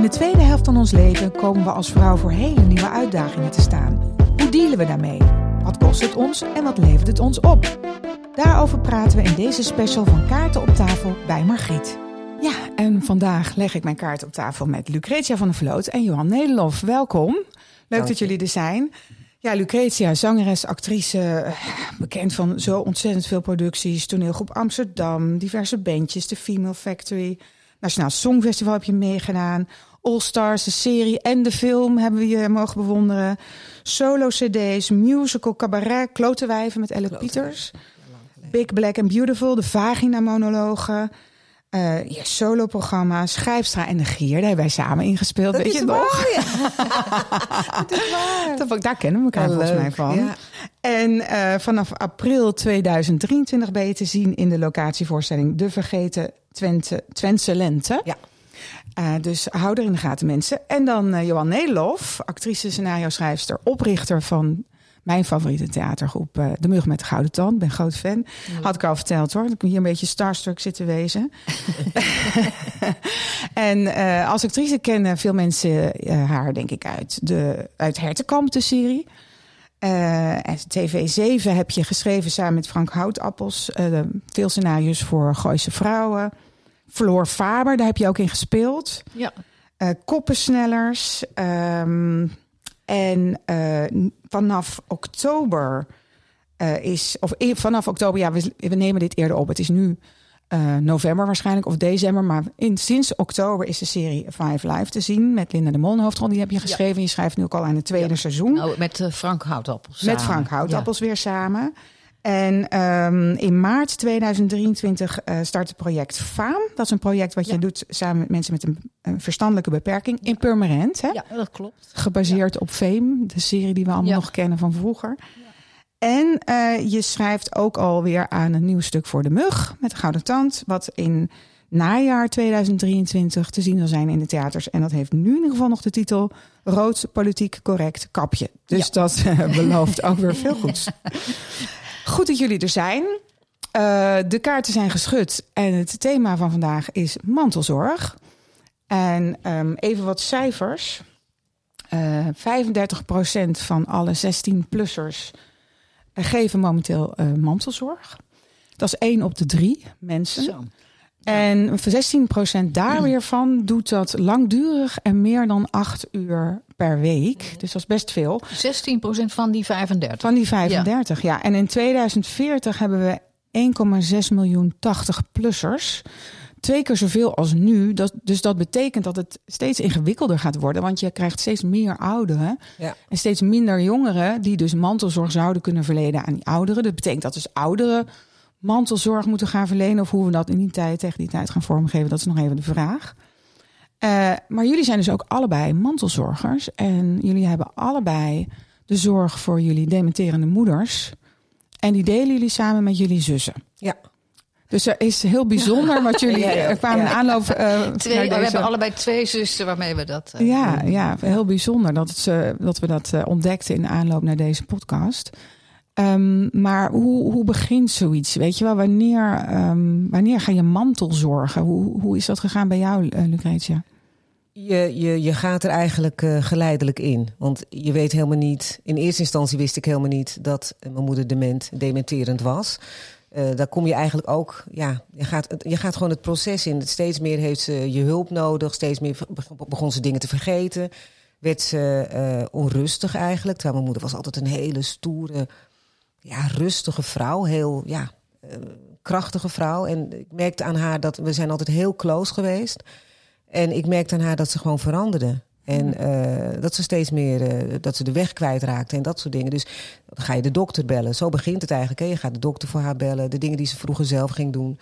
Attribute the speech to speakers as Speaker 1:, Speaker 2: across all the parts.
Speaker 1: In de tweede helft van ons leven komen we als vrouw voor hele nieuwe uitdagingen te staan. Hoe dealen we daarmee? Wat kost het ons en wat levert het ons op? Daarover praten we in deze special van Kaarten op tafel bij Margriet. Ja, en vandaag leg ik mijn kaart op tafel met Lucretia van der Vloot en Johan Nederlof. Welkom. Leuk dat jullie er zijn. Ja, Lucretia, zangeres, actrice, bekend van zo ontzettend veel producties. Toneelgroep Amsterdam, diverse bandjes, de Female Factory. Nationaal Songfestival heb je meegedaan. All Stars, de serie en de film hebben we je mogen bewonderen. Solo CD's, musical, cabaret, Klotenwijven met Elle Pieters. Big Black and Beautiful, de vagina-monologen. Uh, je solo-programma, Schrijfstra en de Gier, daar hebben wij samen ingespeeld.
Speaker 2: Dat
Speaker 1: weet
Speaker 2: is
Speaker 1: je
Speaker 2: waar,
Speaker 1: nog?
Speaker 2: ja. Dat is waar.
Speaker 1: Dat, daar kennen we elkaar
Speaker 2: Oh,
Speaker 1: volgens
Speaker 2: leuk,
Speaker 1: mij van.
Speaker 2: ja.
Speaker 1: En eh, vanaf april 2023 ben je te zien in de locatievoorstelling De Vergeten Twente, Twentse Lente.
Speaker 2: Ja.
Speaker 1: Eh, dus hou er in de gaten, mensen. En dan eh, Johan Nederlof, actrice, scenario-schrijfster, oprichter van mijn favoriete theatergroep, eh, De Mug met de Gouden Tand. Ben groot fan. Had ik al verteld hoor. Dat ik hier een beetje starstruck zit te wezen. en als actrice kennen veel mensen haar, denk ik, uit, de, uit Hertenkamp, de serie. Eh, en TV7 heb je geschreven samen met Frank Houtappels. veel scenario's voor Gooise Vrouwen. Floor Faber, daar heb je ook in gespeeld.
Speaker 2: Ja.
Speaker 1: Eh, koppensnellers. ehm, en eh, vanaf oktober eh, is, of vanaf oktober, ja, we, we nemen dit eerder op. Het is nu november waarschijnlijk, of december. Maar in, sinds oktober is de serie Five Live te zien met Linda de Mol, een hoofdrol. Die heb je geschreven. Je schrijft nu ook al aan het tweede
Speaker 2: Ja.
Speaker 1: seizoen.
Speaker 2: Nou, met Frank Houtappels.
Speaker 1: Met
Speaker 2: samen.
Speaker 1: Frank Houtappels weer samen. En ehm, in maart 2023 eh, start het project FAAM. Dat is een project wat je doet samen met mensen met een, een verstandelijke beperking in Purmerend. Hè?
Speaker 2: Ja. dat klopt.
Speaker 1: Gebaseerd op Fame, de serie die we allemaal
Speaker 2: Ja.
Speaker 1: nog kennen van vroeger. En eh, je schrijft ook alweer aan een nieuw stuk voor de mug met de Gouden Tand. Wat in najaar 2023 te zien zal zijn in de theaters. En dat heeft nu in ieder geval nog de titel Rood Politiek Correct Kapje. Dus
Speaker 2: Ja.
Speaker 1: dat eh, belooft ook weer veel goeds. Goed dat jullie er zijn. Eh, de kaarten zijn geschud en het thema van vandaag is mantelzorg. En ehm, even wat cijfers. Eh 35% van alle 16-plussers geven momenteel eh, mantelzorg. Dat is één op de drie mensen.
Speaker 2: Zo.
Speaker 1: En 16% daar weer van doet dat langdurig en meer dan acht uur per week. Dus dat is best veel.
Speaker 2: 16% van die 35.
Speaker 1: Van die 35, ja. En in 2040 hebben we 1,6 miljoen 80-plussers. Twee keer zoveel als nu. Dat, dus dat betekent dat het steeds ingewikkelder gaat worden. Want je krijgt steeds meer ouderen.
Speaker 2: Ja.
Speaker 1: En steeds minder jongeren die dus mantelzorg zouden kunnen verlenen aan die ouderen. Dat betekent dat dus ouderen mantelzorg moeten gaan verlenen. Of hoe we dat in die tijd, tegen die tijd gaan vormgeven, dat is nog even de vraag. Eh, maar jullie zijn dus ook allebei mantelzorgers. En jullie hebben allebei de zorg voor jullie dementerende moeders. En die delen jullie samen met jullie zussen.
Speaker 3: Ja.
Speaker 1: Dus er is heel bijzonder wat jullie
Speaker 3: Ja, ja.
Speaker 1: er kwamen in aanloop. eh,
Speaker 2: Twee,
Speaker 1: naar
Speaker 2: we
Speaker 1: deze-
Speaker 2: hebben allebei twee zussen waarmee we dat... eh,
Speaker 1: ja, ja, heel bijzonder dat, het, dat we dat eh, ontdekten in aanloop naar deze podcast. Ehm, maar hoe, hoe begint zoiets? Weet je wel, wanneer, ehm, wanneer ga je mantelzorgen? Hoe, hoe is dat gegaan bij jou, eh, Lucretia?
Speaker 3: Je, je, je gaat er eigenlijk eh, geleidelijk in. Want je weet helemaal niet. In eerste instantie wist ik helemaal niet dat eh, mijn moeder dement, dementerend was. Daar kom je eigenlijk ook. Ja, je gaat, je gaat gewoon het proces in. Steeds meer heeft ze je hulp nodig. Steeds meer be- begon ze dingen te vergeten. Werd ze onrustig eigenlijk. Terwijl mijn moeder was altijd een hele stoere, ja, rustige vrouw. Heel, ja, eh, krachtige vrouw. En ik merkte aan haar dat we zijn altijd heel close geweest. En ik merkte aan haar dat ze gewoon veranderde. En eh, dat ze steeds meer, eh, dat ze de weg kwijtraakte en dat soort dingen. Dus dan ga je de dokter bellen. Zo begint het eigenlijk. Hè? Je gaat de dokter voor haar bellen. De dingen die ze vroeger zelf ging doen,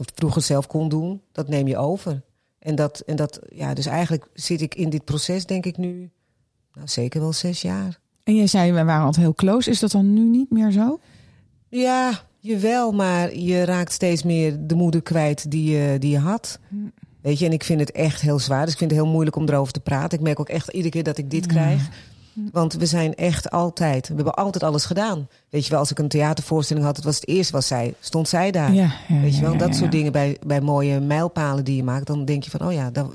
Speaker 3: of vroeger zelf kon doen, dat neem je over. En dat, en dat ja, dus eigenlijk zit ik in dit proces, denk ik nu, nou, zeker wel zes jaar.
Speaker 1: En jij zei, we waren altijd heel close. Is dat dan nu niet meer zo?
Speaker 3: Ja, jawel, maar je raakt steeds meer de moeder kwijt die je, die je had. Weet je, en ik vind het echt heel zwaar. Dus ik vind het heel moeilijk om erover te praten. Ik merk ook echt iedere keer dat ik dit krijg. Want we zijn echt altijd, we hebben altijd alles gedaan. Weet je wel, als ik een theatervoorstelling had, het was het eerste was zij, stond zij daar.
Speaker 1: Ja, ja,
Speaker 3: Weet je wel,
Speaker 1: ja,
Speaker 3: dat soort dingen bij, bij mooie mijlpalen die je maakt, dan denk je van, oh ja, dat,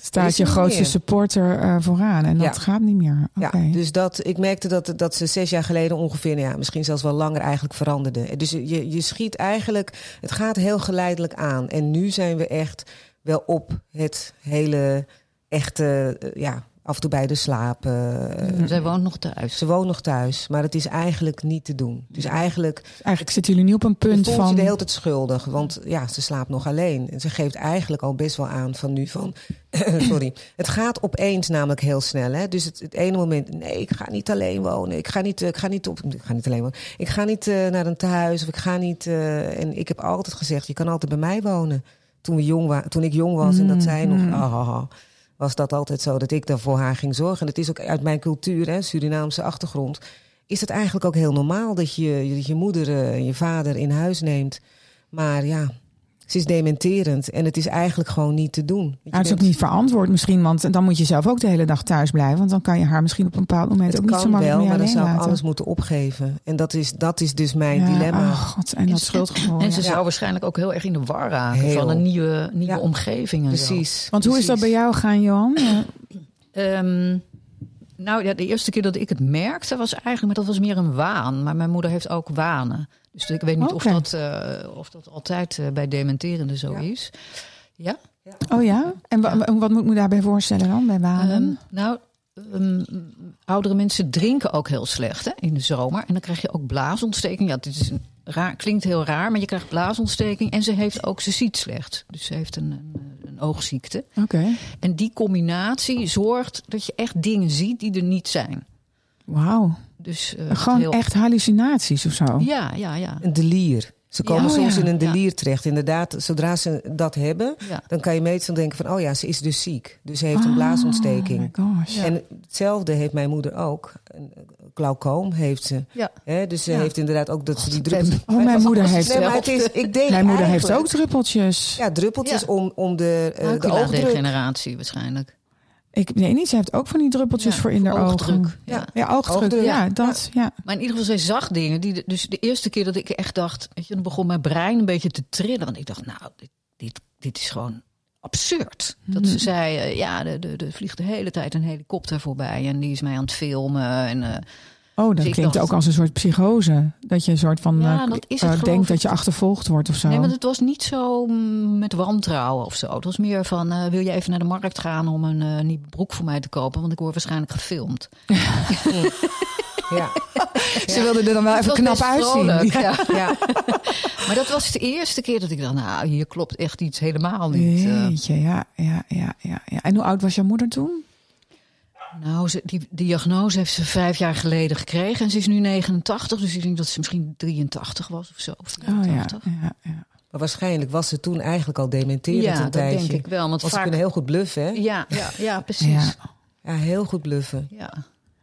Speaker 1: Staat je grootste
Speaker 3: meer.
Speaker 1: supporter eh, vooraan en dat gaat niet meer.
Speaker 3: Ja, dus dat, ik merkte dat, dat ze zes jaar geleden ongeveer, nou ja, misschien zelfs wel langer eigenlijk veranderde. Dus je, je schiet eigenlijk, het gaat heel geleidelijk aan. En nu zijn we echt wel op het hele echte, eh, ja, af en toe bij de slapen. eh,
Speaker 2: Zij woont nog thuis.
Speaker 3: Ze woont nog thuis, maar het is eigenlijk niet te doen. Dus eigenlijk
Speaker 1: Eigenlijk zitten jullie nu op een punt
Speaker 3: voelt
Speaker 1: van...
Speaker 3: je de hele tijd schuldig, want ja, ze slaapt nog alleen. En ze geeft eigenlijk al best wel aan van nu van, sorry, het gaat opeens namelijk heel snel. Hè? Dus het, het ene moment, nee, ik ga niet alleen wonen, ik ga niet, eh, ik ga niet op, ik ga niet alleen wonen, ik ga niet eh, naar een thuis of ik ga niet. eh, en ik heb altijd gezegd, je kan altijd bij mij wonen. Toen we jong waren, toen ik jong was en dat zij nog,
Speaker 1: Mm.
Speaker 3: ah, ah, ah, was dat altijd zo dat ik daar voor haar ging zorgen. En het is ook uit mijn cultuur, hè, Surinaamse achtergrond is het eigenlijk ook heel normaal dat je je moeder eh, en je vader in huis neemt. Maar ja, ze is dementerend en het is eigenlijk gewoon niet te doen.
Speaker 1: Nou, het is ook niet verantwoord misschien, want dan moet je zelf ook de hele dag thuis blijven. Want dan kan je haar misschien op een bepaald moment
Speaker 3: Het
Speaker 1: ook niet zo
Speaker 3: kan
Speaker 1: makkelijk
Speaker 3: wel,
Speaker 1: meer
Speaker 3: maar dan zou ik alles moeten opgeven. En dat is, dat is dus mijn
Speaker 1: Ja,
Speaker 3: dilemma.
Speaker 1: Oh god, en dat schuldgevoel.
Speaker 2: En ze
Speaker 1: ja.
Speaker 2: zou waarschijnlijk ook heel erg in de war raken
Speaker 3: Heel.
Speaker 2: van een nieuwe, nieuwe
Speaker 3: Ja.
Speaker 2: omgeving. En zo.
Speaker 3: Precies.
Speaker 1: Want hoe is dat bij jou gaan, Johan?
Speaker 2: Ehm, nou ja, de eerste keer dat ik het merkte was eigenlijk, maar dat was meer een waan. Maar mijn moeder heeft ook wanen. Dus ik weet niet of, dat, eh, of dat altijd eh, bij dementerende zo
Speaker 3: Ja.
Speaker 2: is. Ja?
Speaker 1: Oh ja? En wa- wa- wat moet ik me daarbij voorstellen dan, bij wanen?
Speaker 2: Ehm, nou, ehm, oudere mensen drinken ook heel slecht hè, in de zomer. En dan krijg je ook blaasontsteking. Ja, dit is een raar, klinkt heel raar, maar je krijgt blaasontsteking. En ze heeft ook, ze ziet slecht. Dus ze heeft een, een, een oogziekte.
Speaker 1: Oké,
Speaker 2: En die combinatie zorgt dat je echt dingen ziet die er niet zijn.
Speaker 1: Wauw.
Speaker 2: Dus, eh,
Speaker 1: Gewoon
Speaker 2: heel-
Speaker 1: echt hallucinaties of zo?
Speaker 2: Ja, ja, ja.
Speaker 3: Een delier. Ze komen
Speaker 1: Ja. Oh,
Speaker 3: soms
Speaker 1: ja.
Speaker 3: in een
Speaker 2: Ja.
Speaker 3: delier terecht. Inderdaad, zodra ze dat hebben,
Speaker 2: ja.
Speaker 3: dan kan je meestal denken van... oh ja, ze is dus ziek. Dus ze heeft
Speaker 1: Oh
Speaker 3: een blaasontsteking.
Speaker 1: my gosh.
Speaker 2: Ja.
Speaker 3: En hetzelfde heeft mijn moeder ook. Een glaucoom heeft ze.
Speaker 2: Ja.
Speaker 3: Hè, dus ze
Speaker 2: Ja.
Speaker 3: heeft inderdaad ook dat ze die druppels...
Speaker 1: Oh, mijn moeder heeft
Speaker 3: Nee, maar
Speaker 1: ook.
Speaker 3: het is, ik denk
Speaker 1: Mijn moeder heeft ook druppeltjes.
Speaker 3: Ja, druppeltjes
Speaker 2: Ja.
Speaker 3: om, om de, eh de oogdruk.
Speaker 2: Oculadegeneratie waarschijnlijk.
Speaker 1: Ik, nee, niet. Ze heeft ook van die druppeltjes
Speaker 2: Ja,
Speaker 1: voor in de ogen.
Speaker 2: oogdruk. Ja.
Speaker 1: Ja, oogdruk.
Speaker 3: Oogdruk,
Speaker 1: Ja,
Speaker 3: ja.
Speaker 1: dat. Ja.
Speaker 2: Maar in ieder geval, zij zag dingen. Die, de- dus de eerste keer dat ik echt dacht... Weet je, dan begon mijn brein een beetje te trillen. Want ik dacht, nou, dit, dit, dit is gewoon absurd. Dat
Speaker 1: Mhm.
Speaker 2: ze zei, eh, ja, er de, de vliegt de hele tijd een helikopter voorbij. En die is mij aan het filmen. En, eh,
Speaker 1: Oh, dat
Speaker 2: Dus
Speaker 1: klinkt
Speaker 2: dacht-
Speaker 1: ook als een soort psychose. Dat je een soort van
Speaker 2: Ja,
Speaker 1: eh,
Speaker 2: dat is het,
Speaker 1: eh, denkt
Speaker 2: ik.
Speaker 1: dat je achtervolgd wordt of zo.
Speaker 2: Nee, maar het was niet zo mm, met wantrouwen of zo. Het was meer van, eh, wil je even naar de markt gaan om een eh nieuwe broek voor mij te kopen? Want ik word waarschijnlijk gefilmd.
Speaker 3: Ja.
Speaker 1: Ze wilde er dan wel even knap uitzien.
Speaker 2: vrolijk, ja.
Speaker 3: Ja.
Speaker 2: Maar dat was de eerste keer dat ik dacht, nou, hier klopt echt iets helemaal niet.
Speaker 1: Jeetje, ja, ja, ja, ja, ja. En hoe oud was jouw moeder toen?
Speaker 2: Nou, ze, die diagnose heeft ze vijf jaar geleden gekregen. En ze is nu 89, dus ik denk dat ze misschien 83 was of zo. Of
Speaker 1: Oh ja,
Speaker 2: 84.
Speaker 1: ja, ja.
Speaker 3: Maar waarschijnlijk was ze toen eigenlijk al dementerend
Speaker 2: ja,
Speaker 3: een
Speaker 2: dat
Speaker 3: tijdje.
Speaker 2: denk ik wel. Want
Speaker 3: Want ze
Speaker 2: vaak...
Speaker 3: kunnen heel goed bluffen, hè?
Speaker 2: ja, ja, ja, precies.
Speaker 1: Ja.
Speaker 2: Ja.
Speaker 3: Ja, heel goed bluffen.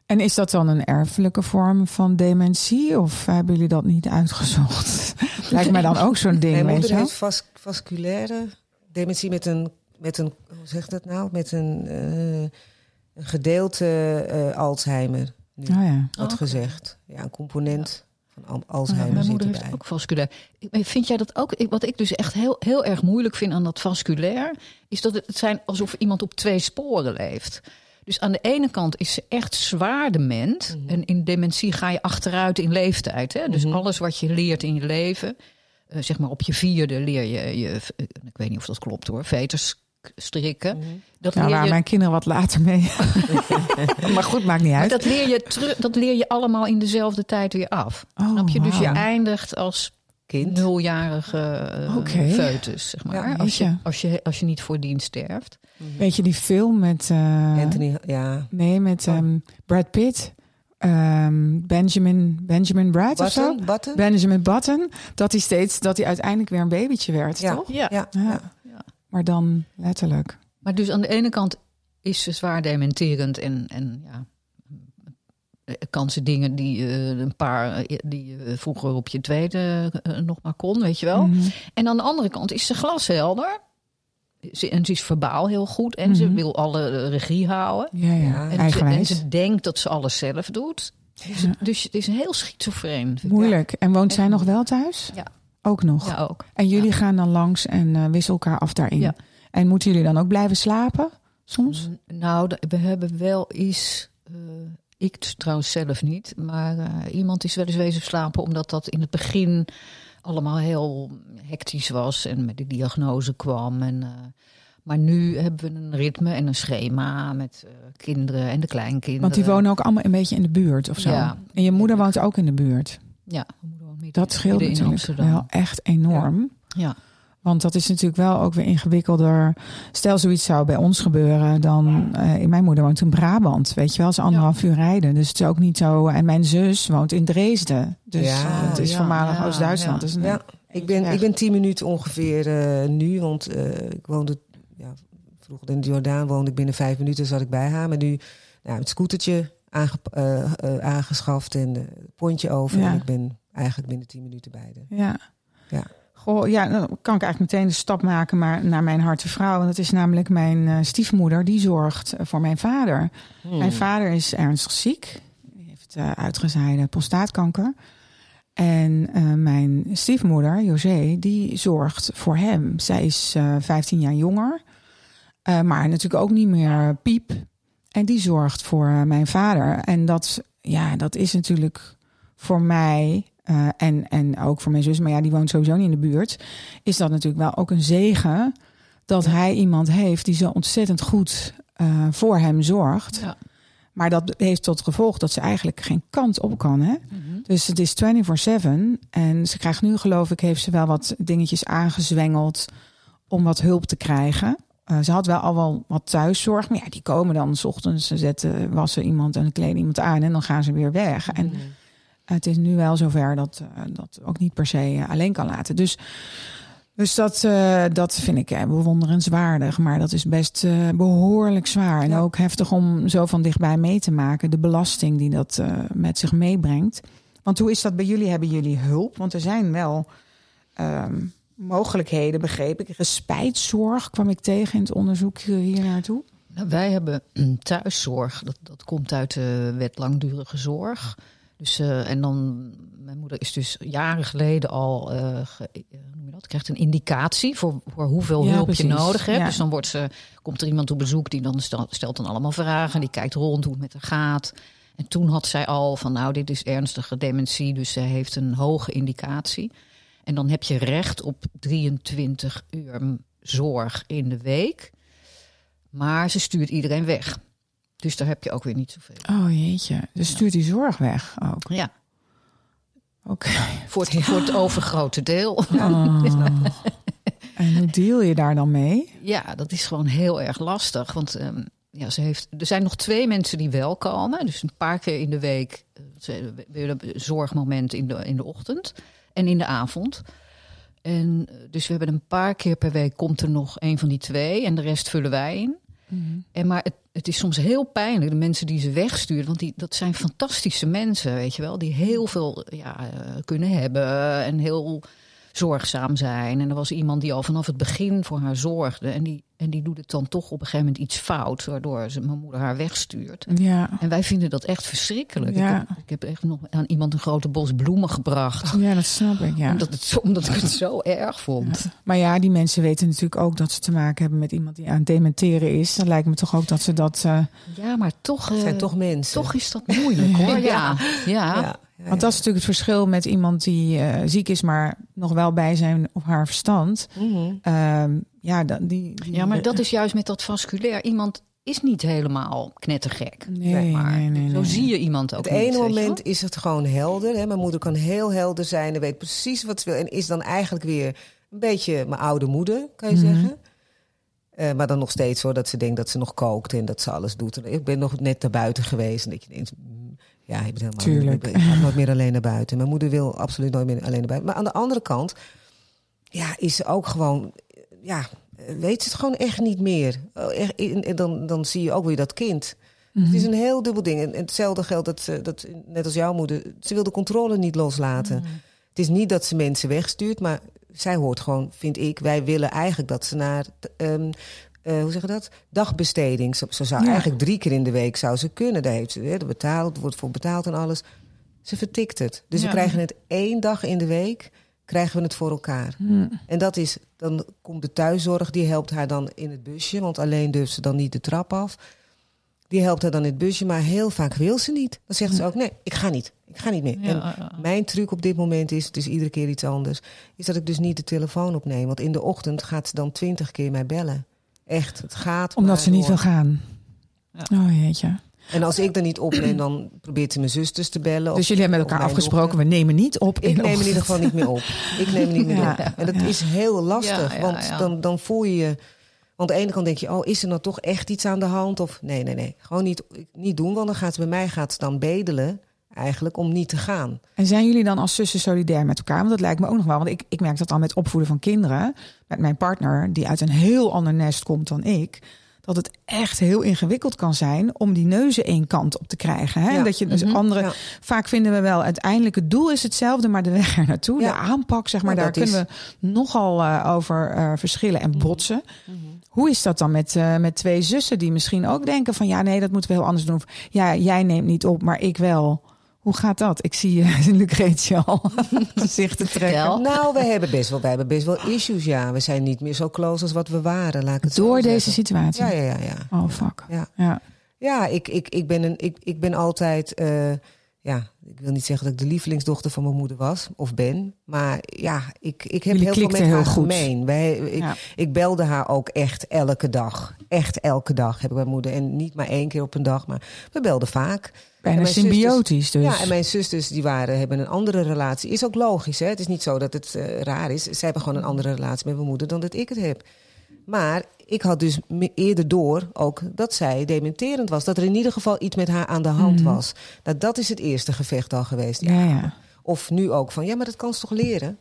Speaker 1: En is dat dan een erfelijke vorm van dementie? Of hebben jullie dat niet uitgezocht? Lijkt mij dan ook zo'n ding,
Speaker 3: Mijn
Speaker 1: weet
Speaker 3: moeder
Speaker 1: je wel?
Speaker 3: heeft vas vasculaire dementie met een, met een, hoe zeg dat nou? Met een, eh, een gedeelte eh, Alzheimer, nu
Speaker 1: Oh ja.
Speaker 3: wordt
Speaker 2: oké.
Speaker 3: gezegd. Ja, een component van Al-
Speaker 1: Ja,
Speaker 3: Alzheimer
Speaker 2: Mijn
Speaker 3: zit
Speaker 2: moeder
Speaker 3: erbij.
Speaker 2: heeft ook vasculair. Ik- Vind jij dat ook? Ik- Wat ik dus echt heel, heel erg moeilijk vind aan dat vasculair, is dat het, het zijn alsof iemand op twee sporen leeft. Dus aan de ene kant is ze echt zwaar dement.
Speaker 3: Mhm.
Speaker 2: En in dementie ga je achteruit in leeftijd. Hè? Dus
Speaker 3: Mhm.
Speaker 2: alles wat je leert in je leven, eh, zeg maar op je vierde leer je, je eh, ik weet niet of dat klopt hoor, veters strikken.
Speaker 3: Mhm.
Speaker 2: Dat
Speaker 1: Nou,
Speaker 2: leer je
Speaker 1: mijn kinderen wat later mee. maar goed, maakt niet
Speaker 2: Maar
Speaker 1: uit.
Speaker 2: dat leer, je dat leer je allemaal in dezelfde tijd weer af.
Speaker 1: Oh,
Speaker 2: Snap je? Dus je eindigt als
Speaker 3: Kind.
Speaker 2: nuljarige
Speaker 1: Oké.
Speaker 2: foetus, zeg maar.
Speaker 3: Ja,
Speaker 2: als, je, als, je, als je niet voor dienst sterft.
Speaker 1: Weet je die film met... eh,
Speaker 3: Anthony, ja.
Speaker 1: Nee, met
Speaker 3: Oh.
Speaker 1: ehm, Brad Pitt. Ehm, Benjamin, Benjamin Brad of zo?
Speaker 3: Button?
Speaker 1: Benjamin Button. Dat hij steeds, dat hij uiteindelijk weer een babytje werd,
Speaker 3: Ja.
Speaker 1: toch?
Speaker 2: Ja.
Speaker 3: Ja,
Speaker 1: Ja. Maar dan letterlijk.
Speaker 2: Maar dus aan de ene kant is ze zwaar dementerend en, en ja, eh, kan ze dingen die eh, een paar eh, die je vroeger op je tweede eh, nog maar kon, weet je wel.
Speaker 1: Mhm.
Speaker 2: En aan de andere kant is ze glashelder. ze, en ze is verbaal heel goed en ze
Speaker 1: Mhm.
Speaker 2: wil alle eh, regie houden.
Speaker 1: Ja, ja.
Speaker 2: En ze, en ze denkt dat ze alles zelf doet. Dus,
Speaker 1: Ja.
Speaker 2: dus het is heel schizofreen. vind ik.
Speaker 1: Moeilijk. En woont zij nog wel thuis?
Speaker 2: Ja.
Speaker 1: Ook nog.
Speaker 2: Ja, ook.
Speaker 1: En jullie gaan dan langs en eh, wisselen elkaar af daarin.
Speaker 2: Ja.
Speaker 1: En moeten jullie dan ook blijven slapen soms?
Speaker 2: Nou, we hebben wel eens. eh, ik trouwens zelf niet. Maar eh, iemand is wel eens wezen slapen. Omdat dat in het begin allemaal heel hectisch was. En met de diagnose kwam. En, maar nu hebben we een ritme en een schema. Met kinderen en de kleinkinderen.
Speaker 1: Want die wonen ook allemaal een beetje in de buurt of zo.
Speaker 2: Ja.
Speaker 1: En je moeder woont ook in de buurt.
Speaker 2: Ja,
Speaker 1: Dat scheelt
Speaker 2: in
Speaker 1: natuurlijk
Speaker 2: Amsterdam.
Speaker 1: wel echt enorm.
Speaker 2: Ja.
Speaker 1: Want dat is natuurlijk wel ook weer ingewikkelder. Stel zoiets zou bij ons gebeuren, dan... eh, mijn moeder woont in Brabant, weet je wel. is anderhalf uur rijden. Dus het is ook niet zo... En mijn zus woont in Dresden. Dus
Speaker 3: Ja,
Speaker 1: het is
Speaker 2: ja,
Speaker 1: voormalig
Speaker 2: ja,
Speaker 1: Oost-Duitsland.
Speaker 2: ja.
Speaker 1: Dus
Speaker 3: Ja, ik ben, ik ben tien minuten ongeveer eh, nu, want eh, ik woonde ja, vroeger in de Jordaan, woonde ik binnen vijf minuten, zat ik bij haar. Maar nu nou, het scootertje aange, eh, eh, aangeschaft en het pontje over.
Speaker 1: Ja.
Speaker 3: En ik ben eigenlijk binnen tien minuten bij de.
Speaker 1: Ja.
Speaker 3: Ja.
Speaker 1: Goh, ja, dan kan ik eigenlijk meteen de stap maken maar naar mijn harte vrouw. Want dat is namelijk mijn eh, stiefmoeder, die zorgt eh, voor mijn vader.
Speaker 3: Hmm.
Speaker 1: Mijn vader is ernstig ziek. Hij heeft eh, uitgezaaide prostaatkanker. En eh, mijn stiefmoeder, José, die zorgt voor hem. Zij is eh 15 jaar jonger, eh, maar natuurlijk ook niet meer piep. En die zorgt voor eh, mijn vader. En dat, ja, dat is natuurlijk voor mij eh, en, en ook voor mijn zus, maar ja, die woont sowieso niet in de buurt. Is dat natuurlijk wel ook een zegen dat hij iemand heeft die zo ontzettend goed eh, voor hem zorgt.
Speaker 2: Ja.
Speaker 1: Maar dat heeft tot gevolg dat ze eigenlijk geen kant op kan. Hè?
Speaker 2: Mhm.
Speaker 1: Dus het is 24-7. En ze krijgt nu, geloof ik, heeft ze wel wat dingetjes aangezwengeld om wat hulp te krijgen. Eh, ze had wel al wel wat thuiszorg. Maar ja, die komen dan s ochtends. Ze zetten, wassen iemand en kleden iemand aan. En dan gaan ze weer weg. En
Speaker 3: Hmm.
Speaker 1: het is nu wel zover dat eh, dat ook niet per se eh, alleen kan laten. Dus, dus dat, dat vind ik bewonderenswaardig. Maar dat is best eh, behoorlijk zwaar. En
Speaker 3: Ja.
Speaker 1: ook heftig om zo van dichtbij mee te maken. De belasting die dat met zich meebrengt. Want hoe is dat bij jullie? Hebben jullie hulp? Want er zijn wel ehm, mogelijkheden, begreep ik. Respijtzorg kwam ik tegen in het onderzoek hier naartoe.
Speaker 2: Nou, wij hebben thuiszorg. Dat, dat komt uit de wet langdurige zorg. Dus, eh, en dan, mijn moeder is dus jaren geleden al, eh, ge- eh, noem je dat, krijgt een indicatie voor, voor hoeveel
Speaker 1: Ja,
Speaker 2: hulp
Speaker 1: precies.
Speaker 2: je nodig hebt.
Speaker 1: Ja.
Speaker 2: Dus dan wordt ze, komt er iemand op bezoek die dan stel- stelt dan allemaal vragen. En die kijkt rond hoe het met haar gaat. En toen had zij al van, nou, dit is ernstige dementie. Dus zij heeft een hoge indicatie. En dan heb je recht op 23 uur zorg in de week. Maar ze stuurt iedereen weg. Dus daar heb je ook weer niet zoveel.
Speaker 1: Oh jeetje, dus stuurt die zorg weg ook.
Speaker 2: Ja,
Speaker 1: Oké.
Speaker 2: voor het, voor het overgrote deel.
Speaker 1: Oh. En hoe deal je daar dan mee?
Speaker 2: Ja, dat is gewoon heel erg lastig. Want ehm, ja, ze heeft, er zijn nog twee mensen die wel komen. Dus een paar keer in de week. eh, ze- zorgmoment in de, in de ochtend en in de avond. En eh, dus we hebben een paar keer per week komt er nog een van die twee. En de rest vullen wij in. En maar het, het is soms heel pijnlijk, de mensen die ze wegsturen. Want die, dat zijn fantastische mensen, weet je wel. Die heel veel ja, eh, kunnen hebben en heel zorgzaam zijn. En er was iemand die al vanaf het begin voor haar zorgde. En die, en die doet het dan toch op een gegeven moment iets fout. Waardoor ze, mijn moeder haar wegstuurt.
Speaker 1: Ja.
Speaker 2: En wij vinden dat echt verschrikkelijk.
Speaker 1: Ja.
Speaker 2: Ik, heb, ik heb echt nog aan iemand een grote bos bloemen gebracht.
Speaker 1: ja, dat snap ik. Ja.
Speaker 2: Omdat, het zo, omdat ik het zo erg vond.
Speaker 1: Maar ja, die mensen weten natuurlijk ook dat ze te maken hebben met iemand die aan het dementeren is. Dan lijkt me toch ook dat ze dat. eh,
Speaker 2: Ja, maar toch,
Speaker 3: zijn
Speaker 2: eh,
Speaker 3: toch mensen.
Speaker 2: toch is dat moeilijk hoor. Ja, ja.
Speaker 1: Want dat is natuurlijk het verschil met iemand die eh, ziek is, maar nog wel bij zijn of haar verstand.
Speaker 3: Mhm.
Speaker 1: Ehm, ja, dan, die, die-
Speaker 2: Ja, maar dat is juist met dat vasculair. Iemand is niet helemaal knettergek.
Speaker 1: Nee,
Speaker 2: zeg maar.
Speaker 1: nee, nee,
Speaker 2: Zo
Speaker 1: nee.
Speaker 2: zie je iemand ook
Speaker 3: Het
Speaker 2: niet,
Speaker 3: ene moment is het gewoon helder. Hè? Mijn moeder kan heel helder zijn en weet precies wat ze wil. En is dan eigenlijk weer een beetje mijn oude moeder, kan je
Speaker 1: Mhm.
Speaker 3: zeggen. Eh, maar dan nog steeds hoor, dat ze denkt dat ze nog kookt en dat ze alles doet. En ik ben nog net naar buiten geweest en dat je denkt, mm, ja, je bent helemaal
Speaker 1: Tuurlijk.
Speaker 3: ik ga nooit meer alleen naar buiten. Mijn moeder wil absoluut nooit meer alleen naar buiten. Maar aan de andere kant, ja, is ze ook gewoon, ja, weet ze het gewoon echt niet meer. Oh, dan, dan zie je ook weer dat kind.
Speaker 1: Mhm.
Speaker 3: Het is een heel dubbel ding. En hetzelfde geldt dat, ze- dat, net als jouw moeder, ze wil de controle niet loslaten.
Speaker 2: Mm.
Speaker 3: Het is niet dat ze mensen wegstuurt, maar zij hoort gewoon, vind ik, wij willen eigenlijk dat ze naar, ehm, eh, hoe zeg je dat? Dagbesteding. Zo, zo zou
Speaker 1: Ja.
Speaker 3: eigenlijk drie keer in de week zou ze kunnen. Daar heeft ze hè, dat betaald, wordt voor betaald en alles. Ze vertikt het. Dus
Speaker 2: Ja.
Speaker 3: we krijgen het één dag in de week, krijgen we het voor elkaar. En dat is, dan komt de thuiszorg, die helpt haar dan in het busje, want alleen durft ze dan niet de trap af. Die helpt haar dan in het busje, maar heel vaak wil ze niet. Dan zegt ze ook, nee, ik ga niet. Ik ga niet meer.
Speaker 2: Ja,
Speaker 3: En mijn truc op dit moment is, het is iedere keer iets anders, is dat ik dus niet de telefoon opneem. Want in de ochtend gaat ze dan twintig keer mij bellen. Echt, het gaat
Speaker 1: Omdat ze niet
Speaker 3: door.
Speaker 1: wil gaan.
Speaker 2: Ja.
Speaker 1: Oh jeetje.
Speaker 3: En als ik dan niet opneem, dan probeert ze mijn zusters te bellen.
Speaker 1: Dus jullie hebben met elkaar afgesproken,
Speaker 3: dochter.
Speaker 1: we nemen niet op.
Speaker 3: Ik neem in ieder geval niet meer op. Ik neem niet meer
Speaker 1: Ja.
Speaker 3: op. En dat
Speaker 1: Ja.
Speaker 3: is heel lastig.
Speaker 2: Ja, ja,
Speaker 3: want
Speaker 2: ja.
Speaker 3: Dan, dan voel je je... Want aan de ene kant denk je, oh, is er nou toch echt iets aan de hand? Of nee, nee, nee. Gewoon niet, niet doen, want dan gaat ze bij mij gaat ze dan bedelen eigenlijk om niet te gaan.
Speaker 1: En zijn jullie dan als zussen solidair met elkaar? Want dat lijkt me ook nog wel. Want ik, ik merk dat al met opvoeden van kinderen. Met mijn partner, die uit een heel ander nest komt dan ik. Dat het echt heel ingewikkeld kan zijn om die neuzen één kant op te krijgen. Hè?
Speaker 3: Ja.
Speaker 1: Dat je dus
Speaker 2: Mhm.
Speaker 1: andere.
Speaker 3: Ja.
Speaker 1: Vaak vinden we wel uiteindelijk het doel is hetzelfde, maar de weg er naartoe,
Speaker 3: Ja.
Speaker 1: de aanpak, zeg maar, daar
Speaker 3: is-
Speaker 1: kunnen we nogal eh, over eh, verschillen en botsen.
Speaker 3: Mhm.
Speaker 1: Hoe is dat dan met, eh, met twee zussen die misschien ook denken van ja, nee, dat moeten we heel anders doen. Of, ja, jij neemt niet op, maar ik wel. Hoe gaat dat? Ik zie uh, Lucretia al gezichten trekken.
Speaker 3: Nou, we hebben best wel, wij hebben best wel issues, ja. We zijn niet meer zo close als wat we waren, laat ik het
Speaker 1: Door deze
Speaker 3: zeggen.
Speaker 1: situatie.
Speaker 3: Ja, ja, ja, ja.
Speaker 1: Oh fuck.
Speaker 3: Ja.
Speaker 1: Ja.
Speaker 3: Ja, ik, ik, ik, ben, een, ik, ik ben altijd. eh, ja, ik wil niet zeggen dat ik de lievelingsdochter van mijn moeder was of ben. Maar ja, ik, ik heb
Speaker 1: Jullie
Speaker 3: heel veel met haar
Speaker 1: goed.
Speaker 3: gemeen. Wij, ik,
Speaker 1: Ja.
Speaker 3: ik belde haar ook echt elke dag. Echt elke dag heb ik mijn moeder. En niet maar één keer op een dag, maar we belden vaak.
Speaker 1: Bijna
Speaker 3: En
Speaker 1: symbiotisch dus.
Speaker 3: Ja, en mijn zusters die waren, hebben een andere relatie. Is ook logisch, hè? Het is niet zo dat het eh, raar is. Zij hebben gewoon een andere relatie met mijn moeder dan dat ik het heb. Maar ik had dus eerder door ook dat zij dementerend was. Dat er in ieder geval iets met haar aan de hand
Speaker 1: Mhm.
Speaker 3: was. Nou, dat is het eerste gevecht al geweest.
Speaker 1: ja, ja.
Speaker 3: Of nu ook van, ja, maar dat kan ze toch leren? Dan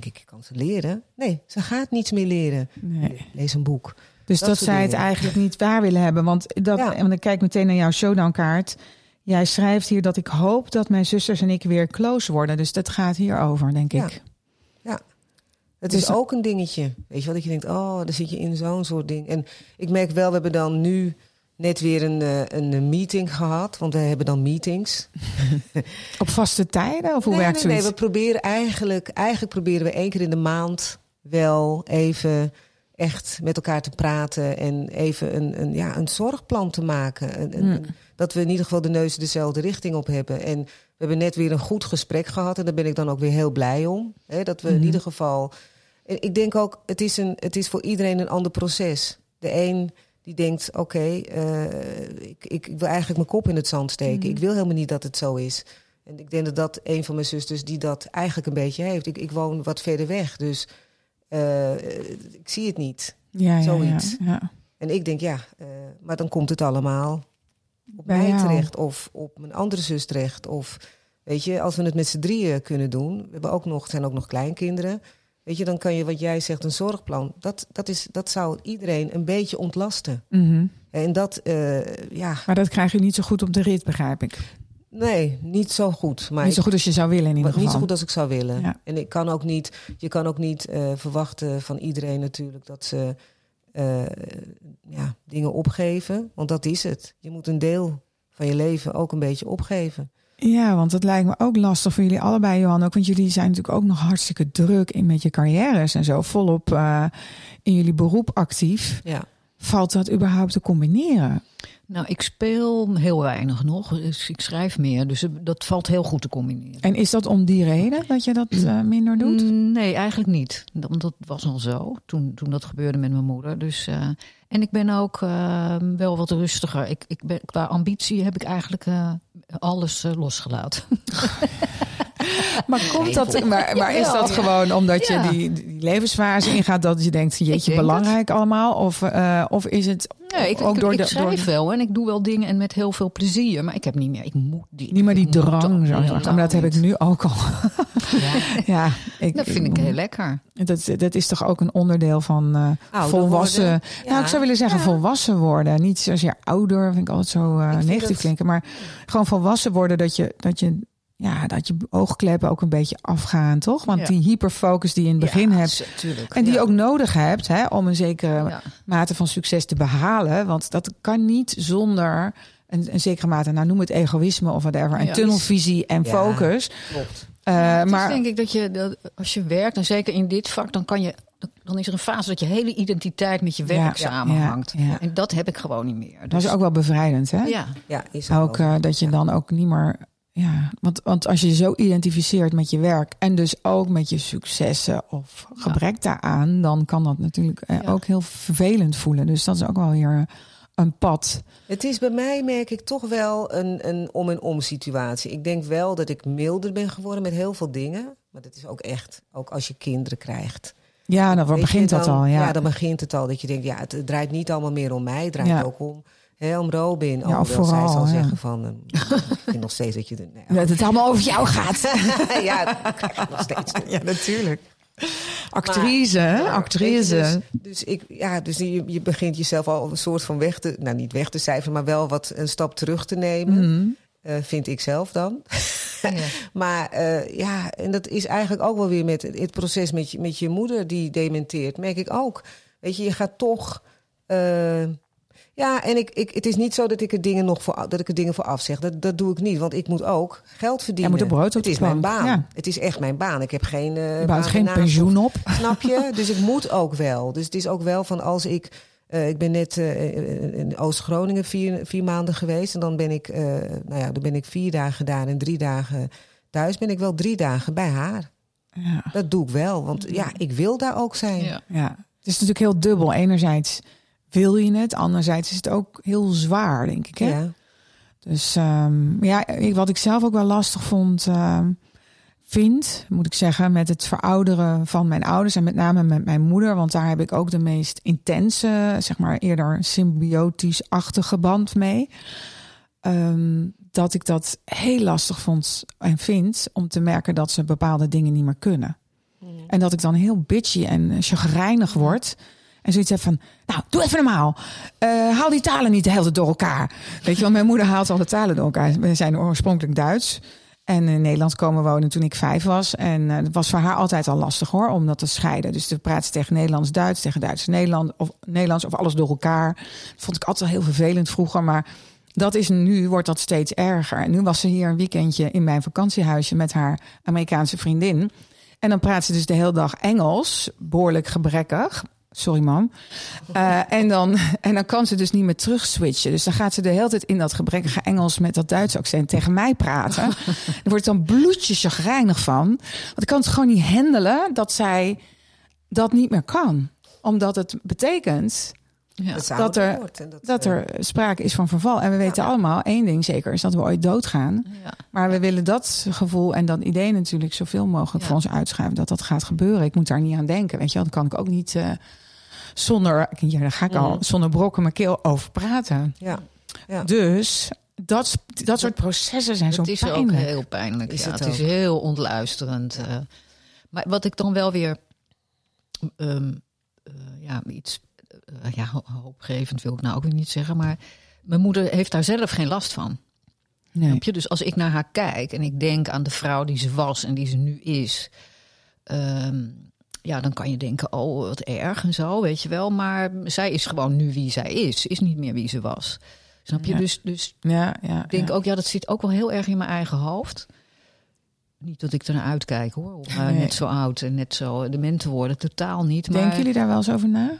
Speaker 3: denk ik, kan ze leren? Nee, ze gaat niets meer leren.
Speaker 1: Nee.
Speaker 3: Lees een boek.
Speaker 1: Dus
Speaker 3: Dat
Speaker 1: zij het eigenlijk niet waar willen hebben. Want, dat,
Speaker 3: Ja.
Speaker 1: en dan kijk ik meteen naar jouw showdownkaart. Jij schrijft hier dat ik hoop dat mijn zusters en ik weer close worden. Dus dat gaat hier over, denk
Speaker 3: Ja.
Speaker 1: ik.
Speaker 3: Het
Speaker 1: Dus
Speaker 3: is ook een dingetje. Weet je wat? Dat je denkt, oh, dan zit je in zo'n soort ding. En ik merk wel, we hebben dan nu net weer een, eh, een meeting gehad. Want we hebben dan meetings.
Speaker 1: Op vaste tijden? Of hoe
Speaker 3: nee,
Speaker 1: werkt
Speaker 3: nee, nee, we proberen eigenlijk, eigenlijk proberen we één keer in de maand wel even echt met elkaar te praten. En even een, een, ja, een zorgplan te maken. Een, een- een- dat we in ieder geval de neus dezelfde richting op hebben. En we hebben net weer een goed gesprek gehad. En daar ben ik dan ook weer heel blij om. Hè, dat we in
Speaker 1: Mhm.
Speaker 3: ieder geval. Ik denk ook, het is, een, het is voor iedereen een ander proces. De een die denkt, oké, eh, ik, ik wil eigenlijk mijn kop in het zand steken.
Speaker 1: Mhm.
Speaker 3: Ik wil helemaal niet dat het zo is. En ik denk dat dat een van mijn zusters die dat eigenlijk een beetje heeft. Ik, ik woon wat verder weg, dus eh, ik zie het niet.
Speaker 1: ja,
Speaker 3: zoiets.
Speaker 1: Ja, ja.
Speaker 3: En ik denk, ja, eh, maar dan komt het allemaal op
Speaker 1: Bij
Speaker 3: mij
Speaker 1: jou.
Speaker 3: terecht of op mijn andere zus terecht. Of weet je, als we het met z'n drieën kunnen doen, we hebben ook nog, zijn ook nog kleinkinderen. Weet je, dan kan je wat jij zegt, een zorgplan. Dat, dat, is, dat zou iedereen een beetje ontlasten.
Speaker 1: Mhm.
Speaker 3: En dat, eh, ja,
Speaker 1: Maar dat krijg je niet zo goed op de rit, begrijp ik.
Speaker 3: Nee, niet zo goed. Maar
Speaker 1: niet zo goed als je zou willen in ieder geval.
Speaker 3: niet zo goed als ik zou willen.
Speaker 1: Ja.
Speaker 3: En ik kan ook niet, je kan ook niet eh, verwachten van iedereen natuurlijk dat ze eh, ja, dingen opgeven. Want dat is het. Je moet een deel van je leven ook een beetje opgeven.
Speaker 1: Ja, want dat lijkt me ook lastig voor jullie allebei, Johan. Ook, want jullie zijn natuurlijk ook nog hartstikke druk in met je carrières en zo. Volop eh, in jullie beroep actief.
Speaker 3: Ja.
Speaker 1: Valt dat überhaupt te combineren?
Speaker 2: Nou, ik speel heel weinig nog. Dus ik schrijf meer. Dus dat valt heel goed te combineren.
Speaker 1: En is dat om die reden dat je dat eh, minder doet?
Speaker 2: Mm, Nee, eigenlijk niet. Want dat was al zo toen, toen dat gebeurde met mijn moeder. Dus, eh, en ik ben ook eh, wel wat rustiger. Ik, ik ben, qua ambitie heb ik eigenlijk alles losgelaten.
Speaker 1: Maar komt dat? Maar, maar is dat gewoon omdat je die, die levensfase ingaat dat je denkt,
Speaker 2: Ik
Speaker 1: jeetje, belangrijk allemaal? Of, eh, of is het
Speaker 2: ik,
Speaker 1: ook
Speaker 2: ik,
Speaker 1: door
Speaker 2: ik
Speaker 1: de
Speaker 2: schrijf
Speaker 1: door,
Speaker 2: wel en ik doe wel dingen en met heel veel plezier. Maar ik heb niet meer, ik moet die.
Speaker 1: niet meer die
Speaker 2: ik
Speaker 1: drang zo. Maar dat heb ik nu ook al.
Speaker 2: Ja,
Speaker 1: ja, ik,
Speaker 2: dat vind ik heel lekker.
Speaker 1: Dat, dat is toch ook een onderdeel van eh,
Speaker 3: Ouder
Speaker 1: volwassen.
Speaker 3: worden.
Speaker 1: Nou, ik zou willen zeggen
Speaker 3: Ja.
Speaker 1: volwassen worden. Niet zozeer ouder, vind ik altijd zo eh,
Speaker 3: Ik
Speaker 1: negatief klinken. Maar gewoon volwassen worden dat je, dat je ja, dat je oogkleppen ook een beetje afgaan, toch? Want
Speaker 2: Ja.
Speaker 1: die hyperfocus die je in het begin
Speaker 2: Ja,
Speaker 1: hebt.
Speaker 2: tuurlijk.
Speaker 1: En die
Speaker 2: ja.
Speaker 1: je ook nodig hebt hè, om een zekere
Speaker 2: Ja.
Speaker 1: mate van succes te behalen. Want dat kan niet zonder een, een zekere mate, nou noem het egoïsme of whatever, een
Speaker 2: Ja.
Speaker 1: tunnelvisie en
Speaker 3: Ja.
Speaker 1: focus.
Speaker 3: Klopt.
Speaker 1: Eh,
Speaker 2: Het
Speaker 1: maar
Speaker 2: is denk ik dat je, dat als je werkt, en zeker in dit vak, dan kan je, dan is er een fase dat je hele identiteit met je werk
Speaker 1: Ja,
Speaker 2: samenhangt.
Speaker 1: ja, ja.
Speaker 2: En dat heb ik gewoon niet meer.
Speaker 1: dat
Speaker 2: Dus,
Speaker 1: is ook wel bevrijdend, hè?
Speaker 2: ja,
Speaker 3: Ja, is
Speaker 1: Ook
Speaker 3: wel.
Speaker 1: eh, dat je dan ook niet meer. Ja, want, want als je je zo identificeert met je werk en dus ook met je successen of gebrek daaraan, dan kan dat natuurlijk eh,
Speaker 2: Ja.
Speaker 1: ook heel vervelend voelen. Dus dat is ook wel weer een pad.
Speaker 3: Het is bij mij, merk ik, toch wel een, een om en om situatie. Ik denk wel dat ik milder ben geworden met heel veel dingen. Maar dat is ook echt, ook als je kinderen krijgt.
Speaker 1: Ja, dan begint
Speaker 3: je,
Speaker 1: dat
Speaker 3: dan-
Speaker 1: al. Ja.
Speaker 3: dan begint het al. Dat je denkt, ja, het, draait niet allemaal meer om mij. Het draait
Speaker 1: Ja.
Speaker 3: ook om, hè, om Robin.
Speaker 1: Ja,
Speaker 3: zij
Speaker 1: vooral,
Speaker 3: zal
Speaker 1: ja.
Speaker 3: zeggen van... eh, ik vind nog steeds dat je... nou ja,
Speaker 1: dat het allemaal over jou gaat.
Speaker 3: ja, dat krijg ik nog steeds.
Speaker 1: ja, natuurlijk. Actrice, hè?
Speaker 3: Ja,
Speaker 1: actrice.
Speaker 3: Dus, dus, ik, ja, dus je, je begint jezelf al een soort van weg te... Nou, niet weg te cijferen, maar wel wat een stap terug te nemen.
Speaker 1: Mhm.
Speaker 3: eh, vind ik zelf dan.
Speaker 2: ja.
Speaker 3: Maar eh, ja, en dat is eigenlijk ook wel weer met het proces met je, met je moeder die dementeert. Merk ik ook. Weet je, je gaat toch. eh, ja, en ik, ik, het is niet zo dat ik er dingen nog voor, dat ik er dingen voor afzeg. Dat, dat doe ik niet, want ik moet ook geld verdienen.
Speaker 1: moet brood op
Speaker 3: het is mijn baan.
Speaker 1: ja.
Speaker 3: Het is echt mijn baan. Ik heb geen. eh,
Speaker 1: Je bouwt geen pensioen op.
Speaker 3: Snap je? Dus ik moet ook wel. Dus het is ook wel van als ik. eh, ik ben net eh, in Oost-Groningen vier, vier maanden geweest. En dan ben ik, eh, nou ja, dan ben ik vier dagen daar en drie dagen thuis. Ben ik wel drie dagen bij haar.
Speaker 1: Ja.
Speaker 3: Dat doe ik wel. Want ja, ik wil daar ook zijn.
Speaker 2: Ja.
Speaker 1: ja. Het is natuurlijk heel dubbel. Enerzijds wil je het, anderzijds is het ook heel zwaar, denk ik. Hè?
Speaker 3: Ja.
Speaker 1: Dus ehm, ja, wat ik zelf ook wel lastig vond, ehm, vind, moet ik zeggen, met het verouderen van mijn ouders en met name met mijn moeder, want daar heb ik ook de meest intense, zeg maar eerder symbiotisch-achtige band mee. Ehm, dat ik dat heel lastig vond en vind om te merken dat ze bepaalde dingen niet meer kunnen. En dat ik dan heel bitchy en chagrijnig word. En zoiets heb van, nou, doe even normaal. Eh, haal die talen niet de hele door elkaar. Weet je wel, mijn moeder haalt alle talen door elkaar. We zijn oorspronkelijk Duits. En in Nederland komen wonen toen ik vijf was. En eh, het was voor haar altijd al lastig hoor, om dat te scheiden. Dus te praten tegen Nederlands-Duits, tegen Duits-Nederland of Nederlands of alles door elkaar. Dat vond ik altijd heel vervelend vroeger, maar dat is nu, wordt dat steeds erger. En nu was ze hier een weekendje in mijn vakantiehuisje met haar Amerikaanse vriendin. En dan praat ze dus de hele dag Engels, behoorlijk gebrekkig. Sorry, mam. Eh, en, dan, en dan kan ze dus niet meer terug switchen. Dus dan gaat ze de hele tijd in dat gebrekkige Engels met dat Duits accent tegen mij praten. Daar word ik dan bloedjes chagrijnig van. Want ik kan het gewoon niet handelen dat zij dat niet meer kan. Omdat het betekent
Speaker 2: Ja.
Speaker 3: Dat,
Speaker 1: Dat er-
Speaker 3: wordt dat,
Speaker 1: dat
Speaker 3: eh,
Speaker 1: er sprake is van verval. En we weten allemaal één ding zeker, is dat we ooit doodgaan.
Speaker 2: Ja.
Speaker 1: Maar we willen dat gevoel en dat idee natuurlijk zoveel mogelijk
Speaker 2: Ja.
Speaker 1: voor ons uitschuiven. Dat dat gaat gebeuren. Ik moet daar niet aan denken. Weet je wel, dan kan ik ook niet eh, zonder, ja, daar ga ik al,
Speaker 3: Mhm.
Speaker 1: zonder brokken mijn keel over praten.
Speaker 3: ja. Ja.
Speaker 1: Dus dat, dat soort processen zijn zo
Speaker 2: Het is ook
Speaker 1: pijnlijk.
Speaker 2: heel pijnlijk.
Speaker 3: Is
Speaker 2: ja,
Speaker 3: het
Speaker 2: het, is heel ontluisterend. eh. maar wat ik dan wel weer ehm, eh, ja, iets eh, ja, ho- hoopgevend wil ik nou ook weer niet zeggen, maar mijn moeder heeft daar zelf geen last van.
Speaker 1: Nee.
Speaker 2: Je? Dus als ik naar haar kijk en ik denk aan de vrouw die ze was en die ze nu is, ehm, ja, dan kan je denken, oh, wat erg en zo, weet je wel. Maar zij is gewoon nu wie zij is. Is niet meer wie ze was. Snap je?
Speaker 1: Ja.
Speaker 2: Dus, dus
Speaker 1: Ja, ja,
Speaker 2: ik denk
Speaker 1: ja.
Speaker 2: ook, ja, dat zit ook wel heel erg in mijn eigen hoofd. Niet dat ik ernaar uitkijk hoor, eh,
Speaker 1: Nee.
Speaker 2: net zo oud en net zo dement te worden, totaal niet. Maar
Speaker 1: Denken jullie daar wel eens over na?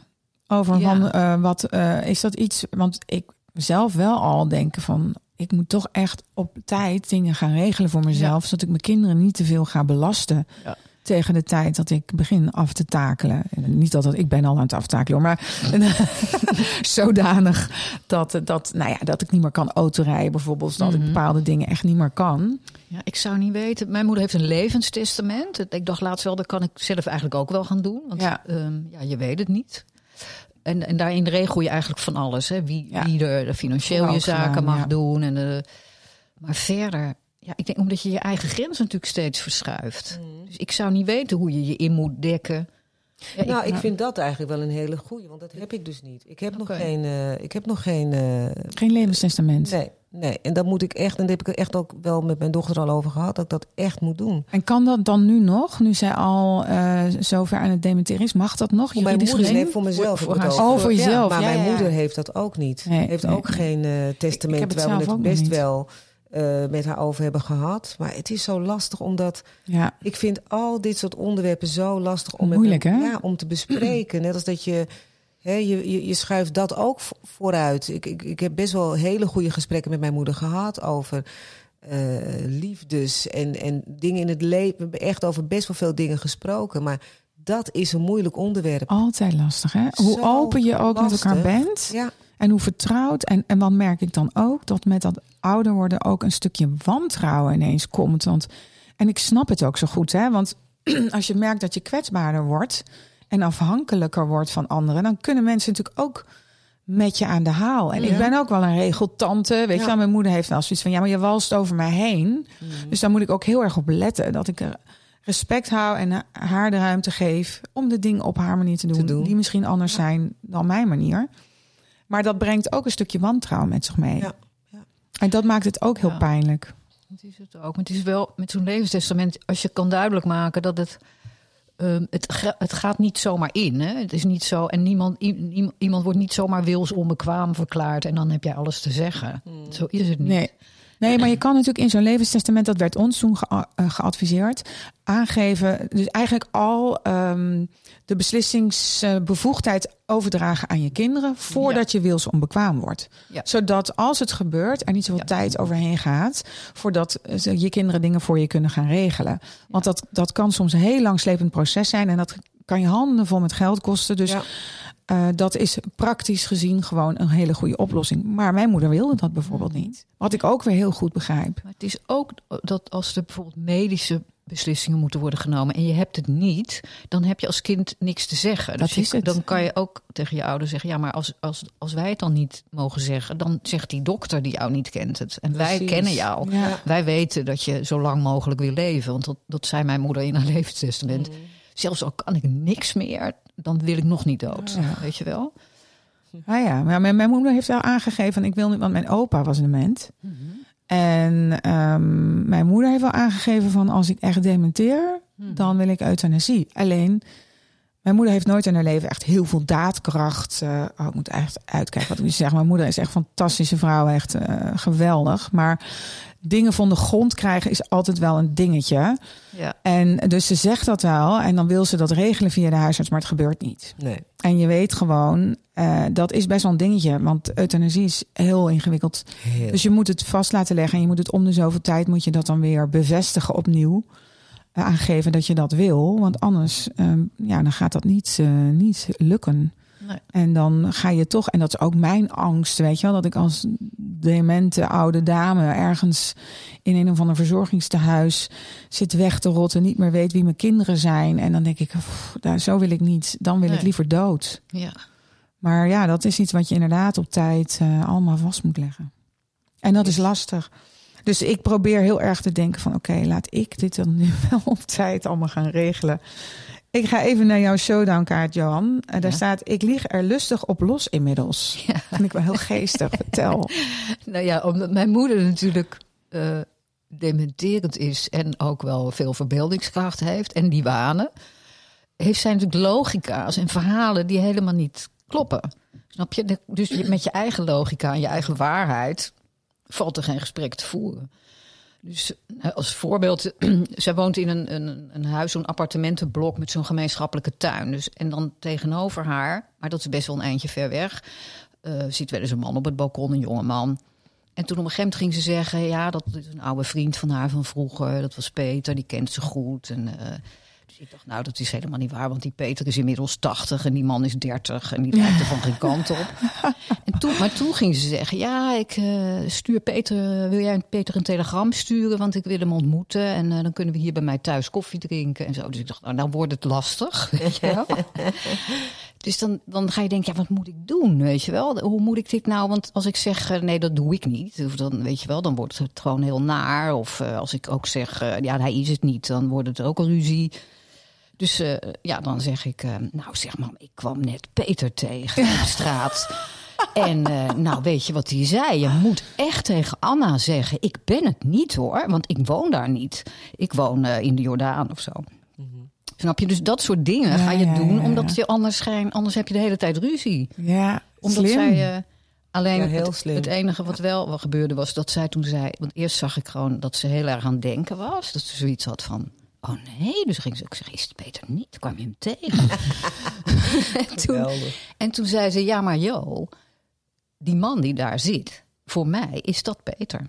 Speaker 1: Over van, eh, wat eh, is dat iets? Want ik zelf wel al denken van, ik moet toch echt op tijd dingen gaan regelen voor mezelf, zodat ik mijn kinderen niet te veel ga belasten.
Speaker 2: Ja.
Speaker 1: Tegen de tijd dat ik begin af te takelen. En Niet dat ik ben al aan het aftakelen, maar zodanig dat, dat, nou ja, dat ik niet meer kan autorijden, bijvoorbeeld. Dat ik
Speaker 2: Mhm.
Speaker 1: bepaalde dingen echt niet meer kan.
Speaker 2: ja, ik zou niet weten. Mijn moeder heeft een levenstestament. Ik dacht laatst wel, dat kan ik zelf eigenlijk ook wel gaan doen. Want
Speaker 1: Ja.
Speaker 2: ja, ja je weet het niet. En, en daarin regel je eigenlijk van alles. Hè? Wie,
Speaker 1: Ja.
Speaker 2: wie er de financieel je zaken
Speaker 1: gedaan,
Speaker 2: mag
Speaker 1: ja.
Speaker 2: doen. En de, maar verder, ja, ik denk omdat je je eigen grens natuurlijk steeds verschuift. Dus ik zou niet weten hoe je je in moet dekken. Ja, ik-
Speaker 3: nou, ik vind dat eigenlijk wel een hele goeie, want dat heb ik dus niet. Ik heb nog geen. eh, ik heb nog geen. eh,
Speaker 1: Geen levenstestament.
Speaker 3: nee, Nee, en dat moet ik echt, en daar heb ik echt ook wel met mijn dochter al over gehad, dat ik dat echt moet doen.
Speaker 1: En kan dat dan nu nog, nu zij al uh, zover aan het dementeren is? Mag dat nog?
Speaker 3: Voor mijn moeder, nee, voor mezelf.
Speaker 1: Voor, voor, oh, voor jezelf.
Speaker 3: maar
Speaker 1: ja,
Speaker 3: mijn
Speaker 1: ja.
Speaker 3: moeder heeft dat ook niet.
Speaker 1: Nee,
Speaker 3: heeft
Speaker 1: nee.
Speaker 3: ook geen uh, testament,
Speaker 1: ik, ik
Speaker 3: terwijl we het
Speaker 1: ook
Speaker 3: best wel uh, met haar over hebben gehad. Maar het is zo lastig omdat
Speaker 1: ja.
Speaker 3: ik vind al dit soort onderwerpen zo lastig om,
Speaker 1: Moeilijk,
Speaker 3: met,
Speaker 1: hè?
Speaker 3: Ja, om te bespreken. Net als dat je, hè, je, je, je schuift dat ook vooruit. Ik, ik, ik heb best wel hele goede gesprekken met mijn moeder gehad over uh, liefdes en, en dingen in het leven. We hebben echt over best wel veel dingen gesproken. Maar dat is een moeilijk onderwerp.
Speaker 1: Altijd lastig, hè? Hoe
Speaker 3: Zo
Speaker 1: open je ook
Speaker 3: lastig.
Speaker 1: met elkaar bent.
Speaker 3: Ja.
Speaker 1: En hoe vertrouwd. En, en dan merk ik dan ook dat met dat ouder worden ook een stukje wantrouwen ineens komt. Want, en ik snap het ook zo goed, hè? Want als je merkt dat je kwetsbaarder wordt en afhankelijker wordt van anderen, dan kunnen mensen natuurlijk ook met je aan de haal. En
Speaker 3: Ja.
Speaker 1: ik ben ook wel een regeltante. Weet
Speaker 3: Ja.
Speaker 1: je wel, mijn moeder heeft wel zoiets van: ja, maar je walst over mij heen.
Speaker 3: Mhm.
Speaker 1: Dus daar moet ik ook heel erg op letten. Dat ik er respect hou en haar de ruimte geef om de dingen op haar manier te doen.
Speaker 3: Te doen.
Speaker 1: Die misschien anders
Speaker 3: Ja.
Speaker 1: zijn dan mijn manier. Maar dat brengt ook een stukje wantrouwen met zich mee.
Speaker 3: Ja, ja.
Speaker 1: En dat maakt het ook heel
Speaker 2: Ja.
Speaker 1: pijnlijk.
Speaker 2: Het is het ook. Maar het is wel met zo'n levenstestament, als je kan duidelijk maken dat het. ehm, het, het gaat niet zomaar in. Hè? Het is niet zo. En niemand, iemand wordt niet zomaar wilsonbekwaam verklaard. En dan heb jij alles te zeggen. Zo is het niet.
Speaker 1: Nee. Nee, maar je kan natuurlijk in zo'n levenstestament, dat werd ons toen eh, geadviseerd, aangeven, dus eigenlijk al ehm, de beslissingsbevoegdheid overdragen aan je kinderen voordat je wilsonbekwaam wordt.
Speaker 2: Ja.
Speaker 1: Zodat als het gebeurt, er niet zoveel
Speaker 2: Ja.
Speaker 1: tijd overheen gaat, voordat eh, ze- je kinderen dingen voor je kunnen gaan regelen. Want dat, dat kan soms een heel langslepend proces zijn en dat kan je handen vol met geld kosten. Dus Eh, dat is praktisch gezien gewoon een hele goede oplossing. Maar mijn moeder wilde dat bijvoorbeeld niet. Wat ik ook weer heel goed begrijp.
Speaker 2: Maar het is ook dat als er bijvoorbeeld medische beslissingen moeten worden genomen en je hebt het niet, dan heb je als kind niks te zeggen.
Speaker 1: Dat
Speaker 2: dus je-
Speaker 1: is het.
Speaker 2: dan kan je ook tegen je ouder zeggen: ja, maar als, als, als wij het dan niet mogen zeggen, dan zegt die dokter die jou niet kent het. En wij kennen jou.
Speaker 1: Ja.
Speaker 2: Wij weten dat je zo lang mogelijk wil leven. Want dat, dat zei mijn moeder in haar levenstestament. Zelfs al kan ik niks meer, dan wil ik nog niet dood.
Speaker 1: Ja.
Speaker 2: Weet je wel?
Speaker 1: Ah ja, maar mijn, mijn moeder heeft wel aangegeven, ik wil niet, want mijn opa was dement. En ehm, mijn moeder heeft wel aangegeven van als ik echt dementeer, dan wil ik euthanasie. Alleen, mijn moeder heeft nooit in haar leven echt heel veel daadkracht. eh, oh, ik moet echt uitkijken wat ik nu zeg. Mijn moeder is echt een fantastische vrouw, echt eh, geweldig. Maar dingen van de grond krijgen is altijd wel een dingetje.
Speaker 2: Ja.
Speaker 1: En dus ze zegt dat wel en dan wil ze dat regelen via de huisarts, maar het gebeurt niet.
Speaker 3: Nee.
Speaker 1: En je weet gewoon, eh, dat is best wel een dingetje. Want euthanasie is heel ingewikkeld.
Speaker 3: Heel.
Speaker 1: Dus je moet het vast laten leggen. En je moet het om de zoveel tijd moet je dat dan weer bevestigen opnieuw. Aangeven dat je dat wil. Want anders ehm, ja, dan gaat dat niet, eh, niet lukken.
Speaker 2: Nee.
Speaker 1: En dan ga je toch, en dat is ook mijn angst, weet je wel, dat ik als demente oude dame ergens in een of ander verzorgingstehuis zit weg te rotten, niet meer weet wie mijn kinderen zijn. En dan denk ik, "Pff, daar, zo wil ik niet, dan wil ik liever dood.
Speaker 2: Ja.
Speaker 1: Maar ja, dat is iets wat je inderdaad op tijd eh, allemaal vast moet leggen. En dat is lastig. Dus ik probeer heel erg te denken van... oké, laat ik dit dan nu wel op tijd allemaal gaan regelen. Ik ga even naar jouw showdown-kaart, Johan. En daar
Speaker 2: Ja.
Speaker 1: staat, ik lig er lustig op los inmiddels.
Speaker 2: Ja.
Speaker 1: Vind ik wel heel geestig. Vertel.
Speaker 2: Nou ja, omdat mijn moeder natuurlijk eh, dementerend is en ook wel veel verbeeldingskracht heeft en die wanen, heeft zij natuurlijk logica's en verhalen die helemaal niet kloppen. Snap je? Dus met je eigen logica en je eigen waarheid valt er geen gesprek te voeren. Dus als voorbeeld, zij woont in een, een, een huis, zo'n appartementenblok met zo'n gemeenschappelijke tuin. Dus, en dan tegenover haar, maar dat is best wel een eindje ver weg, eh ziet wel eens een man op het balkon, een jonge man. En toen op een gegeven moment ging ze zeggen: Ja, dat is een oude vriend van haar van vroeger. Dat was Peter, die kent ze goed. En, eh, dus ik dacht: Nou, dat is helemaal niet waar, want die Peter is inmiddels 80 en die man is 30 en die lijkt er van geen kant op. En toen, maar toen ging ze zeggen: Ja, ik eh, stuur Peter, wil jij Peter een telegram sturen? Want ik wil hem ontmoeten en eh, dan kunnen we hier bij mij thuis koffie drinken en zo. Dus ik dacht: Nou, dan wordt het lastig. Weet je wel? Dus dan, dan ga je denken, ja, wat moet ik doen, weet je wel? Hoe moet ik dit nou? Want als ik zeg, eh, nee, dat doe ik niet, of dan, weet je wel, dan wordt het gewoon heel naar. Of als ik ook zeg, ja, hij is het niet, dan wordt het ook een ruzie. Dus eh, ja, dan zeg ik, eh, nou zeg mam, ik kwam net Peter tegen op straat. En eh, nou, weet je wat hij zei? Je moet echt tegen Anna zeggen: Ik ben het niet hoor, want ik woon daar niet. Ik woon in de Jordaan of zo. Snap je? Dus dat soort dingen
Speaker 1: Ja,
Speaker 2: ga je
Speaker 1: ja,
Speaker 2: doen,
Speaker 1: ja,
Speaker 2: omdat je anders, geen, anders heb je de hele tijd ruzie.
Speaker 1: Ja,
Speaker 2: Omdat
Speaker 1: slim.
Speaker 2: zij. alleen het, enige wat wel wat gebeurde was dat zij toen zei. Want eerst zag ik gewoon dat ze heel erg aan denken was. Dat ze zoiets had van. Oh nee, dus ging ze ook zeggen: Is het beter niet? Kwam je hem tegen? en, toen,
Speaker 3: Geweldig.
Speaker 2: en toen zei ze: Ja, maar Jo, die man die daar zit, voor mij is dat beter.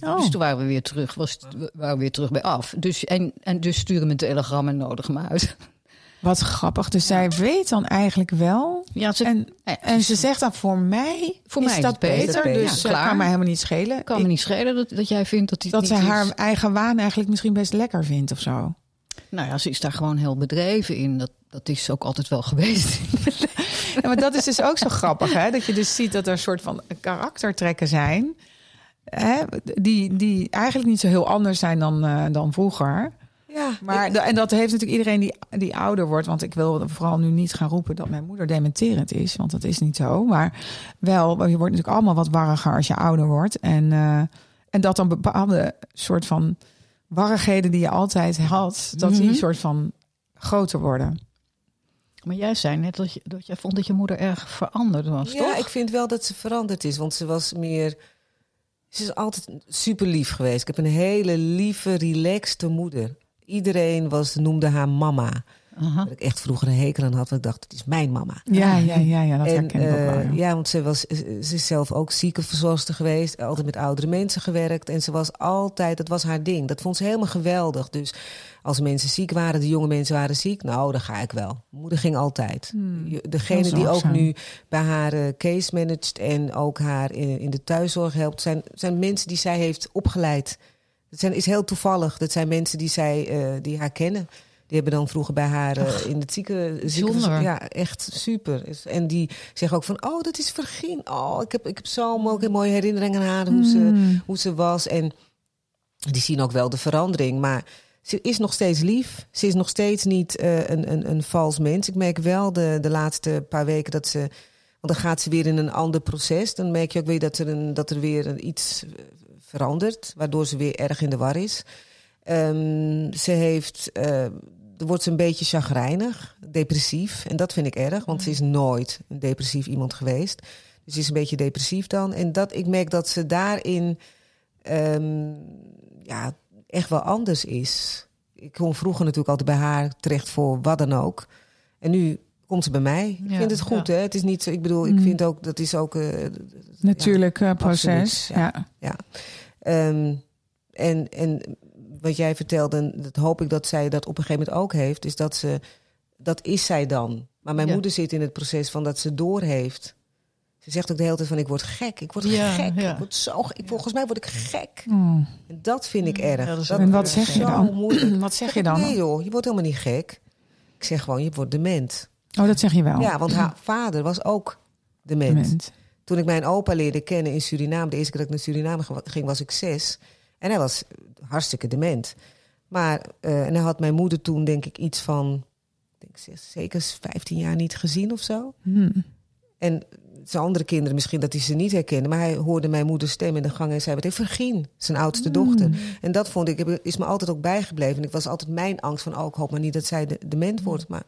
Speaker 1: Oh.
Speaker 2: Dus toen waren we weer terug, was, het- we waren weer terug bij af. Dus, en, en dus sturen me een telegram en nodig hem uit.
Speaker 1: Wat grappig. Dus zij weet dan eigenlijk wel.
Speaker 2: Ja, ze,
Speaker 1: En,
Speaker 2: ja,
Speaker 1: en ze zegt dan voor mij
Speaker 2: Voor
Speaker 1: is
Speaker 2: mij
Speaker 1: dat
Speaker 2: beter.
Speaker 1: Dus
Speaker 2: Ja,
Speaker 1: het
Speaker 2: klaar.
Speaker 1: kan mij helemaal niet schelen.
Speaker 2: kan
Speaker 1: Ik-
Speaker 2: me niet schelen dat, dat jij vindt dat hij
Speaker 1: dat ze haar eigen waan eigenlijk misschien best lekker vindt of zo.
Speaker 2: Nou ja, ze is daar gewoon heel bedreven in. Dat, dat is ook altijd wel geweest.
Speaker 1: Ja, maar dat is dus ook zo grappig, hè? Dat je dus ziet dat er een soort van karaktertrekken zijn. Hè? Die, die eigenlijk niet zo heel anders zijn dan, eh, dan vroeger.
Speaker 3: Ja,
Speaker 1: Maar, en dat heeft natuurlijk iedereen die, die ouder wordt. Want ik wil vooral nu niet gaan roepen dat mijn moeder dementerend is. Want dat is niet zo. Maar wel, je wordt natuurlijk allemaal wat warriger als je ouder wordt. En, eh, en dat dan bepaalde soort van warrigheden die je altijd had... dat die
Speaker 2: Mhm.
Speaker 1: soort van groter worden.
Speaker 2: Maar jij zei net dat, je, dat jij vond dat je moeder erg veranderd was,
Speaker 3: ja,
Speaker 2: toch?
Speaker 3: ik vind wel dat ze veranderd is. Want ze was meer... Ze is altijd super lief geweest. Ik heb een hele lieve, relaxte moeder. Iedereen was, noemde haar mama. Dat ik echt vroeger een hekel aan had. Want ik dacht, het is mijn mama.
Speaker 1: Ja, ja, ja, ja dat
Speaker 3: en,
Speaker 1: herken ik ook wel.
Speaker 3: eh,
Speaker 1: ja.
Speaker 3: ja, want ze, was, ze is zelf ook ziekenverzorgster geweest. Altijd met oudere mensen gewerkt. En ze was altijd, dat was haar ding. Dat vond ze helemaal geweldig. Dus als mensen ziek waren, de jonge mensen waren ziek. Nou, dan ga ik wel. Moeder ging altijd.
Speaker 1: Hmm.
Speaker 3: Degene die ook nu bij haar eh, case managt en ook haar in, in de thuiszorg helpt, zijn, zijn mensen die zij heeft opgeleid. Dat zijn, is heel toevallig. Dat zijn mensen die, zij, eh, die haar kennen. Die hebben dan vroeger bij haar eh, in het zieken, zieken Ja, echt super. Is- En die zeggen ook van, oh, dat is Vergien. Oh, ik heb, ik heb zo'n een mooie herinnering aan haar, hoe, ze,
Speaker 1: Hmm.
Speaker 3: hoe ze was. En die zien ook wel de verandering. Maar ze is nog steeds lief. Ze is nog steeds niet eh, een, een, een vals mens. Ik merk wel de, de laatste paar weken dat ze... Want dan gaat ze weer in een ander proces. Dan merk je ook weer dat er, een, dat er weer een, iets verandert. Waardoor ze weer erg in de war is. Ehm, ze heeft... er wordt ze een beetje chagrijnig, depressief. En dat vind ik erg, want ze is nooit een depressief iemand geweest. Dus ze is een beetje depressief dan. En dat, ik merk dat ze daarin ehm, ja, echt wel anders is. Ik kon vroeger natuurlijk altijd bij haar terecht voor wat dan ook. En nu komt ze bij mij. Ik
Speaker 2: Ja,
Speaker 3: vind het goed,
Speaker 2: ja.
Speaker 3: hè? Het is niet zo, ik bedoel, ik
Speaker 1: Mm.
Speaker 3: vind ook, dat is ook... eh,
Speaker 1: Natuurlijk eh, proces.
Speaker 3: absoluut, ja.
Speaker 1: ja.
Speaker 3: Ehm, en, en wat jij vertelde, en dat hoop ik dat zij dat op een gegeven moment ook heeft, is dat ze, dat is zij dan. Maar mijn moeder zit in het proces van dat ze doorheeft. Ze zegt ook de hele tijd van ik word gek, ik word gek, ik word zo, gek. volgens mij word ik gek.
Speaker 1: Hmm.
Speaker 3: En dat vind ik erg.
Speaker 2: Ja, dat
Speaker 1: En wat zeg je dan? Wat zeg je dan?
Speaker 3: Nee joh, je wordt helemaal niet gek. Ik zeg gewoon, je wordt dement.
Speaker 1: Oh, dat zeg je wel.
Speaker 3: Ja, want haar vader was ook dement. Toen ik mijn opa leerde kennen in Suriname, de eerste keer dat ik naar Suriname ging, was ik zes. En hij was hartstikke dement. Maar, eh, en hij had mijn moeder toen, denk ik, iets van, ik denk zes, zeker 15 jaar niet gezien of zo.
Speaker 1: Hmm.
Speaker 3: En zijn andere kinderen misschien dat hij ze niet herkende. Maar hij hoorde mijn moeder stem in de gang en zei meteen Vergien, zijn oudste dochter. En dat vond ik, is me altijd ook bijgebleven. En ik was altijd mijn angst van, oh, ik hoop maar niet dat zij de, dement wordt. Maar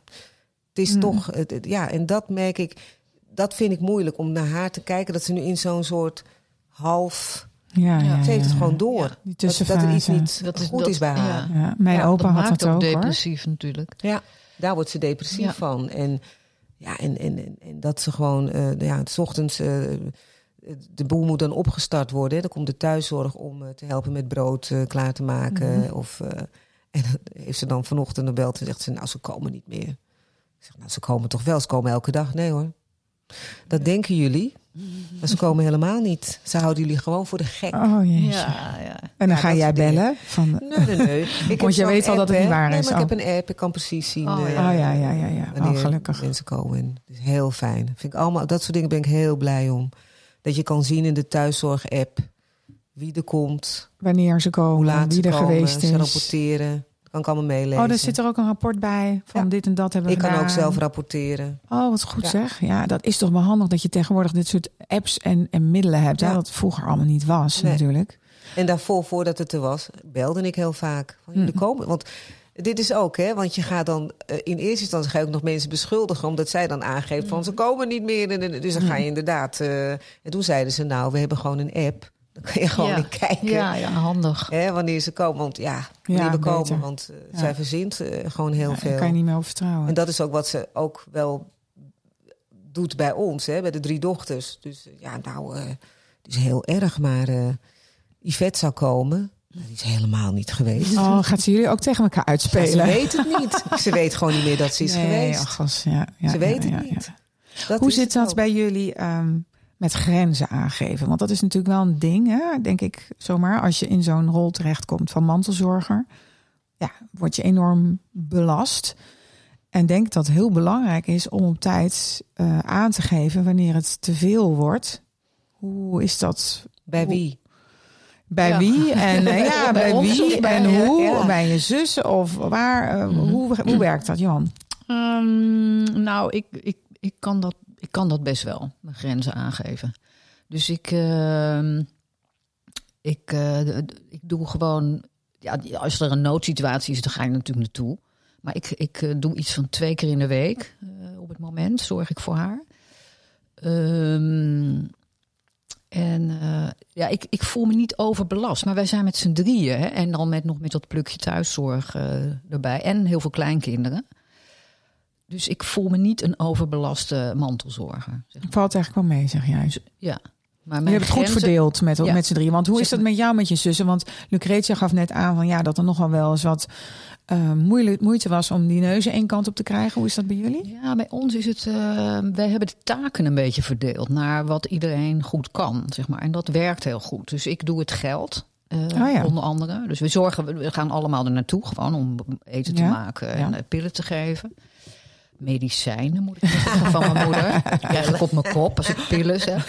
Speaker 3: het is
Speaker 1: Mm.
Speaker 3: toch, het, het- ja, en dat merk ik, dat vind ik moeilijk om naar haar te kijken. Dat ze nu in zo'n soort half,
Speaker 1: Ja, ja,
Speaker 3: ze heeft het
Speaker 1: ja.
Speaker 3: gewoon door.
Speaker 2: Ja.
Speaker 1: Die
Speaker 3: Dat, dat er iets niet
Speaker 2: Dat is-
Speaker 3: goed
Speaker 2: dat-
Speaker 3: is bij haar.
Speaker 2: ja.
Speaker 1: Ja, mijn
Speaker 2: Ja,
Speaker 1: opa had
Speaker 2: maakt
Speaker 1: dat ook hoor.
Speaker 2: depressief natuurlijk.
Speaker 3: Ja, daar wordt ze depressief
Speaker 2: Ja.
Speaker 3: van. En, ja, en, en, en, en dat ze gewoon, eh ja, s ochtends, eh, de boel moet dan opgestart worden. Dan komt de thuiszorg om eh, te helpen met brood klaar te maken.
Speaker 1: Mhm.
Speaker 3: Of, eh, en dan heeft ze dan vanochtend een belt en zegt ze, nou, ze komen niet meer. Ik zeg, nou, ze komen toch wel, ze komen elke dag. Nee hoor. Dat denken jullie, maar ze komen helemaal niet. Ze houden jullie gewoon voor de gek.
Speaker 1: Oh.
Speaker 2: Ja, ja.
Speaker 1: En dan
Speaker 3: Ja,
Speaker 1: ga jij bellen? Van,
Speaker 3: Nee, nee, nee. Ik heb
Speaker 1: Want je weet al dat het niet waar
Speaker 3: nee,
Speaker 1: is,
Speaker 3: maar ik
Speaker 1: oh.
Speaker 3: heb een app, ik kan precies zien.
Speaker 2: Oh,
Speaker 3: eh,
Speaker 2: ja.
Speaker 1: Oh ja, ja, ja, ja.
Speaker 3: wanneer
Speaker 1: Oh, gelukkig.
Speaker 3: mensen komen. Is heel fijn. Vind ik allemaal, dat soort dingen ben ik heel blij om. Dat je kan zien in de thuiszorg-app wie er komt,
Speaker 1: Wanneer ze
Speaker 3: hoe
Speaker 1: komen,
Speaker 3: laat
Speaker 1: wie
Speaker 3: ze
Speaker 1: er
Speaker 3: komen,
Speaker 1: geweest
Speaker 3: ze
Speaker 1: is.
Speaker 3: rapporteren. Kan ik allemaal meelezen.
Speaker 1: Oh, er zit er ook een rapport bij van
Speaker 3: Ja.
Speaker 1: dit en dat hebben we
Speaker 3: ik kan ook zelf rapporteren.
Speaker 1: Oh, wat goed
Speaker 3: Ja.
Speaker 1: zeg. Ja, dat is toch wel handig dat je tegenwoordig dit soort apps en, en middelen hebt. Hè?
Speaker 3: Ja.
Speaker 1: Dat vroeger allemaal niet was
Speaker 3: Nee.
Speaker 1: natuurlijk.
Speaker 3: En daarvoor, voordat het er was, belde ik heel vaak. Van, jullie komen. Want dit is ook, hè? Want je gaat dan eh, in eerste instantie ga je ook nog mensen beschuldigen, omdat zij dan aangeeft van ze komen niet meer. Dus dan ga je inderdaad. eh, en toen zeiden ze, nou, we hebben gewoon een app. Dan kan je gewoon
Speaker 2: Ja.
Speaker 3: kijken.
Speaker 2: Ja, ja, handig.
Speaker 3: Hè, wanneer ze komen. Want ja, wanneer
Speaker 1: Ja,
Speaker 3: we komen.
Speaker 1: beter.
Speaker 3: Want eh, zij verzint eh, gewoon heel veel.
Speaker 1: Daar kan je niet meer over vertrouwen.
Speaker 3: En dat is ook wat ze ook wel doet bij ons, hè, bij de drie dochters. Dus eh, ja, nou, eh, het is heel erg, maar Yvette zou komen. Dat is helemaal niet geweest.
Speaker 1: Oh, gaat ze jullie ook tegen elkaar
Speaker 3: Ja,
Speaker 1: uitspelen?
Speaker 3: ze weet het niet. Ze weet gewoon niet meer dat ze is
Speaker 1: nee,
Speaker 3: geweest.
Speaker 1: ach, ja, ja,
Speaker 3: ze weet het niet.
Speaker 1: Hoe zit dat
Speaker 3: ook.
Speaker 1: bij jullie ehm, met grenzen aangeven? Want dat is natuurlijk wel een ding, hè? denk ik zomaar. Als je in zo'n rol terechtkomt van mantelzorger, ja, word je enorm belast. En denk dat het heel belangrijk is om op tijd eh, aan te geven wanneer het te veel wordt. Hoe is dat
Speaker 3: Bij wie?
Speaker 1: bij
Speaker 2: Ja.
Speaker 1: wie? En eh, ja, bij wie?
Speaker 2: bij-
Speaker 1: En hoe?
Speaker 3: ja.
Speaker 1: Bij je zus? Of waar? eh, hoe, hoe werkt dat, Jan?
Speaker 2: Ehm, nou, ik, ik, ik, kan dat, ik kan dat best wel, mijn grenzen aangeven. Dus ik, ehm, ik, eh, ik doe gewoon, ja, als er een noodsituatie is, dan ga ik natuurlijk naartoe. Maar ik, ik eh, doe iets van twee keer in de week eh, op het moment, zorg ik voor haar. Ehm, en ja, ik, ik voel me niet overbelast. Maar wij zijn met z'n drieën. Hè, en dan met nog met dat plukje thuiszorg erbij. En heel veel kleinkinderen. Dus ik voel me niet een overbelaste mantelzorger. Zeg maar.
Speaker 1: Valt eigenlijk wel mee, zeg jij.
Speaker 2: Dus, ja. Maar
Speaker 1: Je hebt het goed verdeeld met,
Speaker 2: Ja.
Speaker 1: met z'n drieën. Want hoe is dat met jou met je zussen? Want Lucretia gaf net aan van ja, dat er nogal wel eens wat moeilijk, moeite was om die neuzen één kant op te krijgen. Hoe is dat bij jullie?
Speaker 2: Ja, bij ons is het. eh, wij hebben de taken een beetje verdeeld naar wat iedereen goed kan, zeg maar. En dat werkt heel goed. Dus ik doe het geld. eh,
Speaker 1: Oh ja.
Speaker 2: Onder andere. Dus we zorgen, we gaan allemaal er naartoe gewoon om eten te maken en pillen te geven. Medicijnen moet ik zeggen van mijn moeder. Die krijg ik op mijn kop als ik pillen zeg.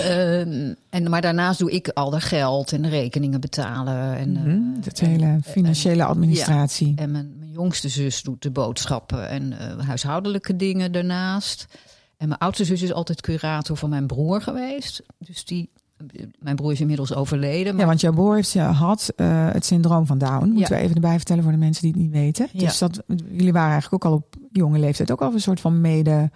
Speaker 2: Ehm, en, maar daarnaast doe ik al de geld en de rekeningen betalen. En, eh,
Speaker 1: Dat hele financiële administratie.
Speaker 2: en mijn, mijn jongste zus doet de boodschappen en eh, huishoudelijke dingen daarnaast. En mijn oudste zus is altijd curator van mijn broer geweest. Dus die, mijn broer is inmiddels overleden.
Speaker 1: Ja, want jouw broer heeft, ja, had eh, het syndroom van Down. Moeten
Speaker 2: Ja.
Speaker 1: we even erbij vertellen voor de mensen die het niet weten.
Speaker 2: Ja.
Speaker 1: Dus dat, jullie waren eigenlijk ook al op jonge leeftijd ook al een soort van mede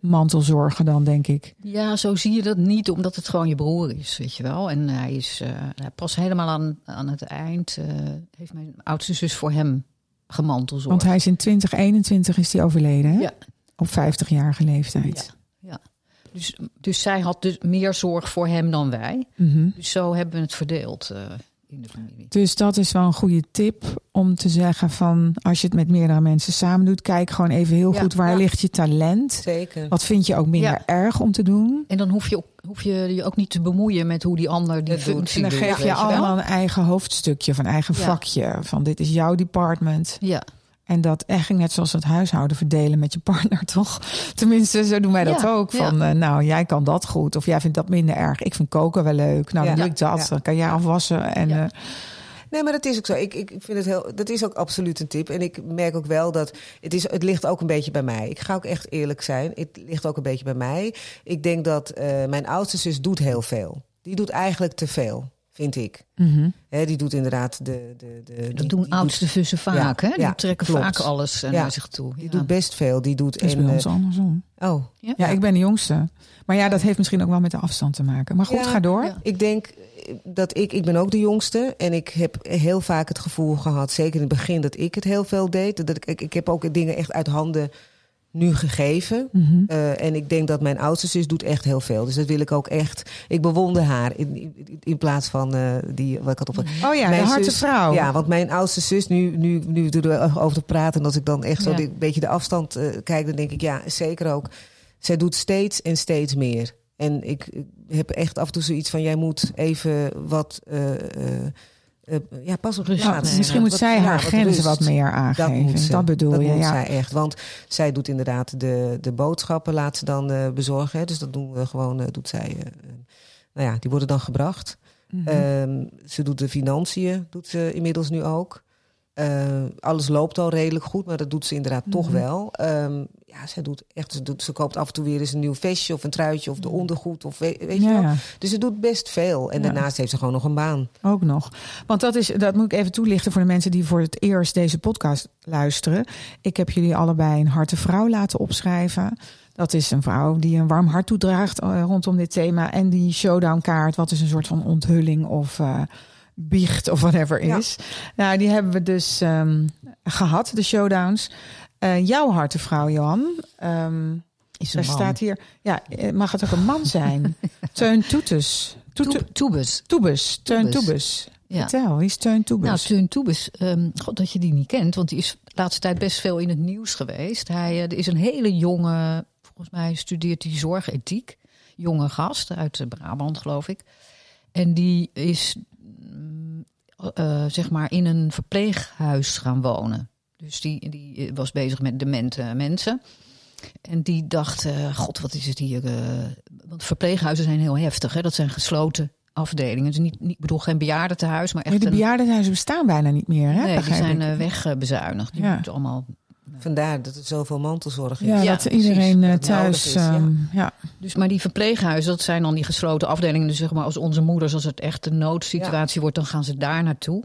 Speaker 1: mantelzorgen dan, denk ik.
Speaker 2: ja, zo zie je dat niet, omdat het gewoon je broer is, weet je wel. En hij is eh, hij pas helemaal aan, aan het eind, eh, heeft mijn oudste zus voor hem gemantelzorgd.
Speaker 1: Want hij is in 2021 is hij overleden, hè?
Speaker 2: Ja.
Speaker 1: Op 50-jarige leeftijd.
Speaker 2: Ja, ja. Dus, dus zij had dus meer zorg voor hem dan wij.
Speaker 1: Mhm.
Speaker 2: Dus zo hebben we het verdeeld eh, in de familie.
Speaker 1: Dus dat is wel een goede tip om te zeggen van als je het met meerdere mensen samen doet, kijk gewoon even heel
Speaker 3: Ja,
Speaker 1: goed waar
Speaker 3: ja.
Speaker 1: ligt je talent.
Speaker 3: Zeker.
Speaker 1: Wat vind je ook minder
Speaker 2: Ja.
Speaker 1: erg om te doen?
Speaker 2: En dan hoef je, ook, hoef je je ook niet te bemoeien met hoe die ander die
Speaker 3: Het doet.
Speaker 2: functie
Speaker 1: En dan
Speaker 2: doet,
Speaker 1: geef je allemaal een eigen hoofdstukje, van eigen
Speaker 2: Ja.
Speaker 1: vakje. Van dit is jouw department.
Speaker 2: Ja,
Speaker 1: En dat echt net zoals het huishouden verdelen met je partner, toch? Tenminste, zo doen wij dat
Speaker 2: Ja,
Speaker 1: ook.
Speaker 2: ja.
Speaker 1: Van, eh, nou, jij kan dat goed. Of jij vindt dat minder erg. Ik vind koken wel leuk. Nou, dan doe ik dat. Dan kan jij afwassen. En, eh,
Speaker 3: Nee, maar dat is ook zo. Ik, ik vind het heel, dat is ook absoluut een tip. En ik merk ook wel dat het, is, het ligt ook een beetje bij mij. Ik ga ook echt eerlijk zijn. Het ligt ook een beetje bij mij. Ik denk dat eh, mijn oudste zus doet heel veel. Die doet eigenlijk te veel, vind ik. Hè, die doet inderdaad de. de, de die-
Speaker 2: dat doen
Speaker 3: die
Speaker 2: oudste
Speaker 3: doet-
Speaker 2: zussen vaak,
Speaker 3: Ja,
Speaker 2: hè? Die
Speaker 3: ja,
Speaker 2: trekken
Speaker 3: klopt.
Speaker 2: vaak alles eh,
Speaker 3: Ja,
Speaker 2: naar zich toe.
Speaker 3: Die doet best veel. Die doet.
Speaker 1: Dat is
Speaker 3: en,
Speaker 1: bij ons
Speaker 3: eh,
Speaker 1: andersom.
Speaker 3: oh,
Speaker 2: Ja?
Speaker 1: Ja, ik ben de jongste. Maar ja, dat heeft misschien ook wel met de afstand te maken. Maar goed,
Speaker 3: Ja,
Speaker 1: ga door.
Speaker 2: ja.
Speaker 3: Ik denk eh, dat ik, ik ben ook de jongste. En ik heb heel vaak het gevoel gehad, zeker in het begin, dat ik het heel veel deed. Dat ik, ik, ik heb ook dingen echt uit handen nu gegeven.
Speaker 1: Mhm.
Speaker 3: Eh, en ik denk dat mijn oudste zus doet echt heel veel. Dus dat wil ik ook echt. Ik bewonder haar in, in, in plaats van eh, die wat ik had op.
Speaker 1: Oh ja,
Speaker 3: Mijn
Speaker 1: de harte
Speaker 3: zus-
Speaker 1: vrouw.
Speaker 3: Ja, want mijn oudste zus, nu, nu, nu we erover te praten, en als ik dan echt zo
Speaker 2: Ja.
Speaker 3: een beetje de afstand eh, kijk, dan denk ik, ja, zeker ook. Zij doet steeds en steeds meer. En ik, ik heb echt af en toe zoiets van, jij moet even wat, eh, ja, pas op.
Speaker 1: Misschien moet
Speaker 3: Wat-
Speaker 1: zij
Speaker 3: ja,
Speaker 1: haar
Speaker 3: wat
Speaker 1: grenzen wat meer aangeven.
Speaker 3: ze.
Speaker 1: Dat bedoel
Speaker 3: dat
Speaker 1: je, ja.
Speaker 3: zij echt. Want zij doet inderdaad de, de boodschappen, laat ze dan eh, bezorgen. Hè. Dus dat doen we gewoon, eh, doet zij. nou ja, die worden dan gebracht.
Speaker 1: Mhm.
Speaker 3: Ehm, ze doet de financiën, doet ze inmiddels nu ook. Eh, alles loopt al redelijk goed, maar dat doet ze inderdaad toch
Speaker 1: Mhm.
Speaker 3: wel. Ehm, ja, ze doet echt, ze, doet, ze koopt af en toe weer eens een nieuw vestje of een truitje of de ondergoed of weet, weet je wel. Dus ze doet best veel. En
Speaker 1: Ja.
Speaker 3: daarnaast heeft ze gewoon nog een baan.
Speaker 1: ook nog. Want dat, is, dat moet ik even toelichten voor de mensen die voor het eerst deze podcast luisteren. Ik heb jullie allebei een harte vrouw laten opschrijven. Dat is een vrouw die een warm hart toedraagt eh, rondom dit thema. En die showdown kaart, wat is een soort van onthulling of eh, biecht of whatever
Speaker 3: Ja.
Speaker 1: is. Nou, die hebben we dus ehm, gehad, de showdowns. Eh, jouw harte vrouw, Johan. ehm,
Speaker 2: Is een
Speaker 1: daar
Speaker 2: man.
Speaker 1: staat hier, ja, eh, mag het ook een man zijn? Teun Toetes. Toete-
Speaker 2: Toeb- Toebus.
Speaker 1: Toebus, Teun
Speaker 2: Toebus. Ja.
Speaker 1: Vertel, wie is Teun Toebus?
Speaker 2: Nou, Teun Toebus, ehm, god dat je die niet kent, want die is de laatste tijd best veel in het nieuws geweest. Hij eh, er is een hele jonge, volgens mij studeert hij zorgethiek, jonge gast uit Brabant, geloof ik. En die is, eh, zeg maar, in een verpleeghuis gaan wonen. Dus die, die was bezig met demente mensen. En die dacht, eh, god, wat is het hier? eh, want verpleeghuizen zijn heel heftig, hè? dat zijn gesloten afdelingen. Dus niet, niet, ik bedoel geen bejaardentehuis, maar echt
Speaker 1: Ja, de bejaardenhuizen bestaan bijna niet meer, hè?
Speaker 2: Nee, die zijn eh, wegbezuinigd. Die
Speaker 1: Ja.
Speaker 2: moeten allemaal.
Speaker 3: Vandaar dat er zoveel mantelzorg is.
Speaker 1: ja,
Speaker 2: Ja,
Speaker 1: dat
Speaker 2: precies.
Speaker 1: iedereen eh,
Speaker 3: Dat
Speaker 1: thuis...
Speaker 3: is, ja.
Speaker 1: ehm, ja.
Speaker 2: Dus, maar die verpleeghuizen, dat zijn dan die gesloten afdelingen. Dus zeg maar, als onze moeders, als het echt een noodsituatie wordt, dan gaan ze daar naartoe.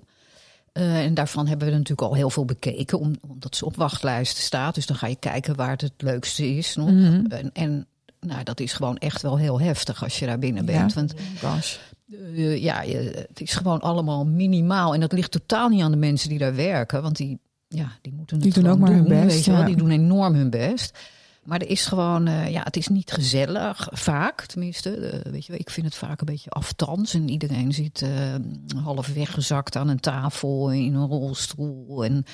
Speaker 2: Eh, en daarvan hebben we natuurlijk al heel veel bekeken, om- omdat ze op wachtlijsten staat. Dus dan ga je kijken waar het het leukste is nog.
Speaker 1: Mhm.
Speaker 2: En, en nou, dat is gewoon echt wel heel heftig als je daar binnen
Speaker 1: Ja.
Speaker 2: bent. Want
Speaker 1: Gosh.
Speaker 2: eh, ja, je, het is gewoon allemaal minimaal. En dat ligt totaal niet aan de mensen die daar werken. Want die, ja, die moeten het
Speaker 1: Die doen ook maar hun best,
Speaker 2: Weet je wel.
Speaker 1: ja.
Speaker 2: Die doen enorm hun best. Maar er is gewoon, eh, ja, het is niet gezellig, vaak tenminste. Eh, weet je wel, ik vind het vaak een beetje aftans. En iedereen zit eh, half weggezakt aan een tafel in een rolstoel. En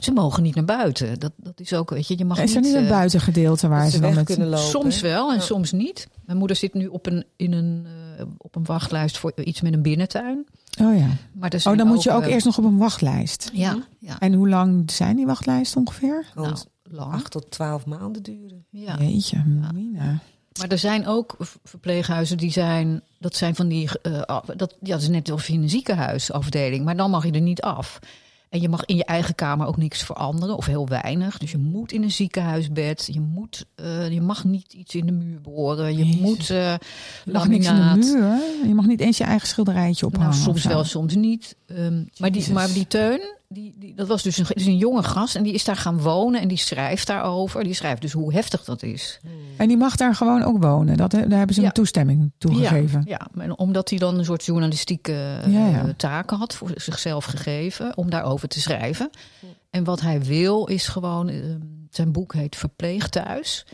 Speaker 2: ze mogen niet naar buiten. Dat, dat is ook, weet je, je mag
Speaker 1: Is er niet een buitengedeelte waar ze dan
Speaker 3: weg kunnen lopen.
Speaker 2: Soms wel en
Speaker 3: Ja.
Speaker 2: soms niet. Mijn moeder zit nu op een, in een, eh, op een wachtlijst voor iets met een binnentuin.
Speaker 1: Oh ja.
Speaker 2: Maar
Speaker 1: Oh, dan moet je ook eerst nog op een wachtlijst.
Speaker 2: Ja, ja.
Speaker 1: En hoe lang zijn die wachtlijsten ongeveer?
Speaker 2: Nou, lang.
Speaker 3: acht tot twaalf maanden duren.
Speaker 2: Ja.
Speaker 1: Jeetje, mina.
Speaker 2: Maar er zijn ook verpleeghuizen die zijn, dat zijn van die, eh, dat, ja, dat is net of je in een ziekenhuisafdeling, maar dan mag je er niet af. En je mag in je eigen kamer ook niks veranderen, of heel weinig. Dus je moet in een ziekenhuisbed, je, moet, eh, je mag niet iets in de muur boren, je
Speaker 1: Jezus.
Speaker 2: moet eh
Speaker 1: Je mag niks in de
Speaker 2: laminaat.
Speaker 1: muur. Je mag niet eens je eigen schilderijtje ophangen.
Speaker 2: Nou, soms
Speaker 1: of zo.
Speaker 2: wel, soms niet. Ehm, maar, die, maar die Teun, die, die, dat was dus een, is een jonge gast en die is daar gaan wonen en die schrijft daarover. Die schrijft dus hoe heftig dat is.
Speaker 1: En die mag daar gewoon ook wonen. Dat, daar hebben ze
Speaker 2: Ja.
Speaker 1: een toestemming toegegeven.
Speaker 2: Ja, ja, en omdat hij dan een soort journalistieke eh,
Speaker 1: Ja,
Speaker 2: taken had voor zichzelf gegeven om daarover te schrijven. En wat hij wil is gewoon, eh, zijn boek heet Verpleeg thuis.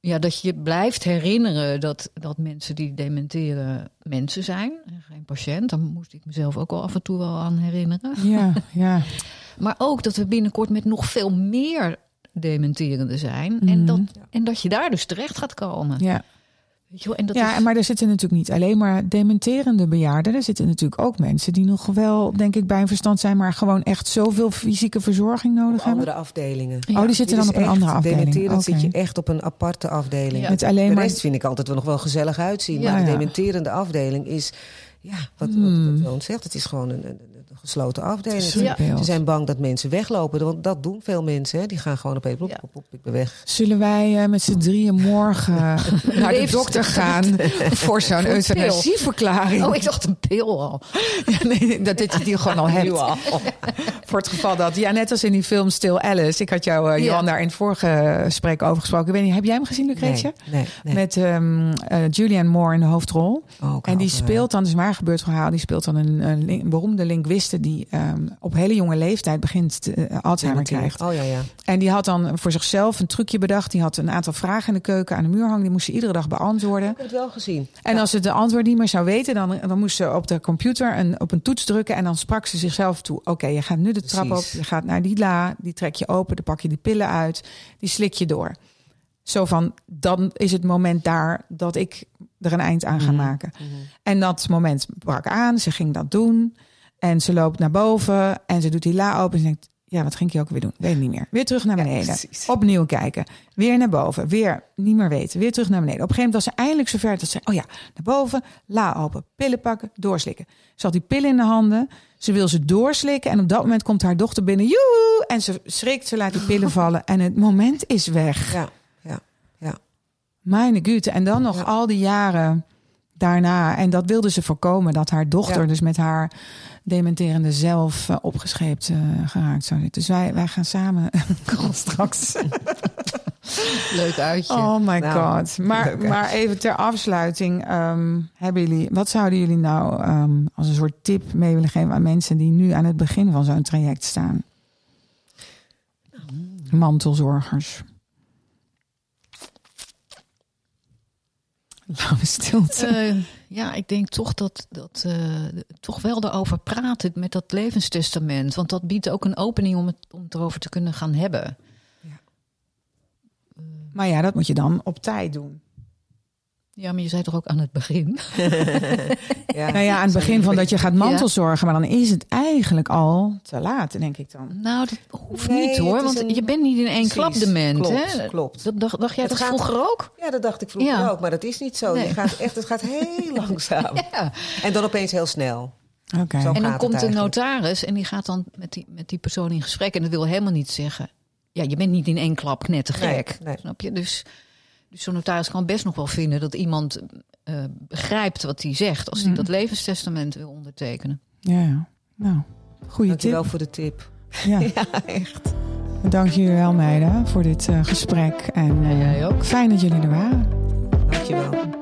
Speaker 2: Ja, dat je blijft herinneren dat, dat mensen die dementeren mensen zijn en geen patiënt. Daar moest ik mezelf ook wel af en toe wel aan herinneren.
Speaker 1: Ja, ja.
Speaker 2: Maar ook dat we binnenkort met nog veel meer dementerende zijn.
Speaker 1: Mhm.
Speaker 2: En, dat, en dat je daar dus terecht gaat komen.
Speaker 1: ja.
Speaker 2: En dat
Speaker 1: ja,
Speaker 2: is,
Speaker 1: maar er zitten natuurlijk niet alleen maar dementerende bejaarden. Er zitten natuurlijk ook mensen die nog wel, denk ik, bij een verstand zijn, maar gewoon echt zoveel fysieke verzorging nodig
Speaker 3: Op
Speaker 1: hebben.
Speaker 3: andere afdelingen.
Speaker 1: Oh, die zitten dan op een andere afdeling.
Speaker 3: Dementerend zit je echt op een aparte afdeling.
Speaker 2: Ja.
Speaker 1: Met alleen
Speaker 3: De
Speaker 1: maar.
Speaker 3: rest vind ik altijd wel nog wel gezellig uitzien.
Speaker 2: Ja,
Speaker 3: maar de dementerende afdeling is, ja, wat,
Speaker 1: Hmm.
Speaker 3: wat zegt, het is gewoon een gesloten afdeling.
Speaker 2: Ja.
Speaker 3: Ze zijn bang dat mensen weglopen, want dat doen veel mensen. Hè. Die gaan gewoon op een
Speaker 2: Ja.
Speaker 3: op, op, ik ben weg.
Speaker 1: Zullen wij eh, met z'n drieën morgen naar de dokter gaan voor zo'n
Speaker 2: een
Speaker 1: euthanasieverklaring?
Speaker 2: Oh, ik dacht een pil al.
Speaker 1: Ja, nee, dat dit je die gewoon al hebt.
Speaker 3: Al.
Speaker 1: Voor het geval dat, ja, net als in die film Still Alice. Ik had jou, eh,
Speaker 2: Ja.
Speaker 1: Johan, daar in het vorige gesprek over gesproken. Ik weet niet, heb jij hem gezien, Lucretia?
Speaker 3: Nee, nee, nee.
Speaker 1: Met ehm eh, Julianne Moore in de hoofdrol.
Speaker 3: Oh,
Speaker 1: En die speelt dan, dus waar gebeurd verhaal, die speelt dan een, een lin- beroemde die ehm, op hele jonge leeftijd begint te, eh, Alzheimer krijgt.
Speaker 3: Oh ja, ja.
Speaker 1: En die had dan voor zichzelf een trucje bedacht. Die had een aantal vragen in de keuken aan de muur hangen. Die moest ze iedere dag beantwoorden.
Speaker 3: Ik heb het wel gezien.
Speaker 1: En als ze de antwoord niet meer zou weten, dan, dan moest ze op de computer een, op een toets drukken. En dan sprak ze zichzelf toe. Oké, je gaat nu de trap op. Je gaat naar die la. Die trek je open. Dan pak je die pillen uit. Die slik je door. Zo van, dan is het moment daar dat ik er een eind aan ga
Speaker 3: Mhm.
Speaker 1: maken. En dat moment brak aan. Ze ging dat doen. En ze loopt naar boven. En ze doet die la open. En ze denkt, Ja, wat ging je ook weer doen? Weet ik niet meer. Weer terug naar beneden. Opnieuw kijken. Weer naar boven. Weer niet meer weten. Weer terug naar beneden. Op een gegeven moment was ze eindelijk zover dat ze... Oh ja, naar boven. La open. Pillen pakken. Doorslikken. Ze had die pillen in de handen. Ze wil ze doorslikken. En op dat moment komt haar dochter binnen. Joehoe! En ze schrikt. Ze laat die pillen vallen. En het moment is weg.
Speaker 3: Ja, ja, ja.
Speaker 1: Mijn güte. En dan nog
Speaker 3: Ja.
Speaker 1: al die jaren daarna. En dat wilde ze voorkomen. Dat haar dochter
Speaker 3: Ja.
Speaker 1: dus met haar dementerende zelf eh, opgescheept eh, geraakt zou zitten. Dus wij, wij gaan samen straks.
Speaker 2: Leuk uitje.
Speaker 1: Oh my
Speaker 3: Nou,
Speaker 1: god. Maar, maar even ter afsluiting. ehm, hebben jullie, wat zouden jullie nou ehm, als een soort tip mee willen geven aan mensen die nu aan het begin van zo'n traject staan? Mantelzorgers. Lange stilte.
Speaker 2: Eh, ja, ik denk toch dat, dat eh, toch wel erover praten met dat levenstestament. Want dat biedt ook een opening om het, om het erover te kunnen gaan hebben.
Speaker 1: Maar ja, dat moet je dan op tijd doen.
Speaker 2: Ja, maar je zei toch ook aan het begin?
Speaker 3: ja.
Speaker 1: Nou ja, aan het begin van dat je gaat mantelzorgen, maar dan is het eigenlijk al te laat, denk ik dan.
Speaker 2: Nou, dat hoeft
Speaker 3: Nee,
Speaker 2: niet hoor. Want
Speaker 3: een-
Speaker 2: je bent niet in één
Speaker 3: Precies,
Speaker 2: klap dement.
Speaker 3: klopt,
Speaker 2: hè?
Speaker 3: klopt.
Speaker 2: Dat dacht, dacht jij
Speaker 3: Het
Speaker 2: dat
Speaker 3: gaat-
Speaker 2: vroeger ook?
Speaker 3: Ja, dat dacht ik vroeger
Speaker 2: Ja.
Speaker 3: ook, maar dat is niet zo.
Speaker 2: Nee.
Speaker 3: Je gaat echt, het gaat heel langzaam.
Speaker 2: Ja.
Speaker 3: En dan opeens heel snel.
Speaker 1: Oké.
Speaker 2: En dan komt de notaris en die gaat dan met die, met die persoon in gesprek. En dat wil helemaal niet zeggen. Ja, je bent niet in één klap net te
Speaker 3: Nee,
Speaker 2: gek.
Speaker 3: nee.
Speaker 2: Snap je? Dus, dus zo'n notaris kan best nog wel vinden dat iemand eh, begrijpt wat hij zegt. Als hij
Speaker 1: Mm.
Speaker 2: dat levenstestament wil ondertekenen.
Speaker 1: Ja, ja. Nou, goede
Speaker 3: Dankjewel
Speaker 1: tip.
Speaker 3: voor de tip.
Speaker 1: Ja.
Speaker 3: Ja, echt.
Speaker 1: Dank jullie wel, meiden, voor dit eh, gesprek. En eh,
Speaker 2: Ja, jij ook.
Speaker 1: fijn dat jullie er waren.
Speaker 3: Dankjewel.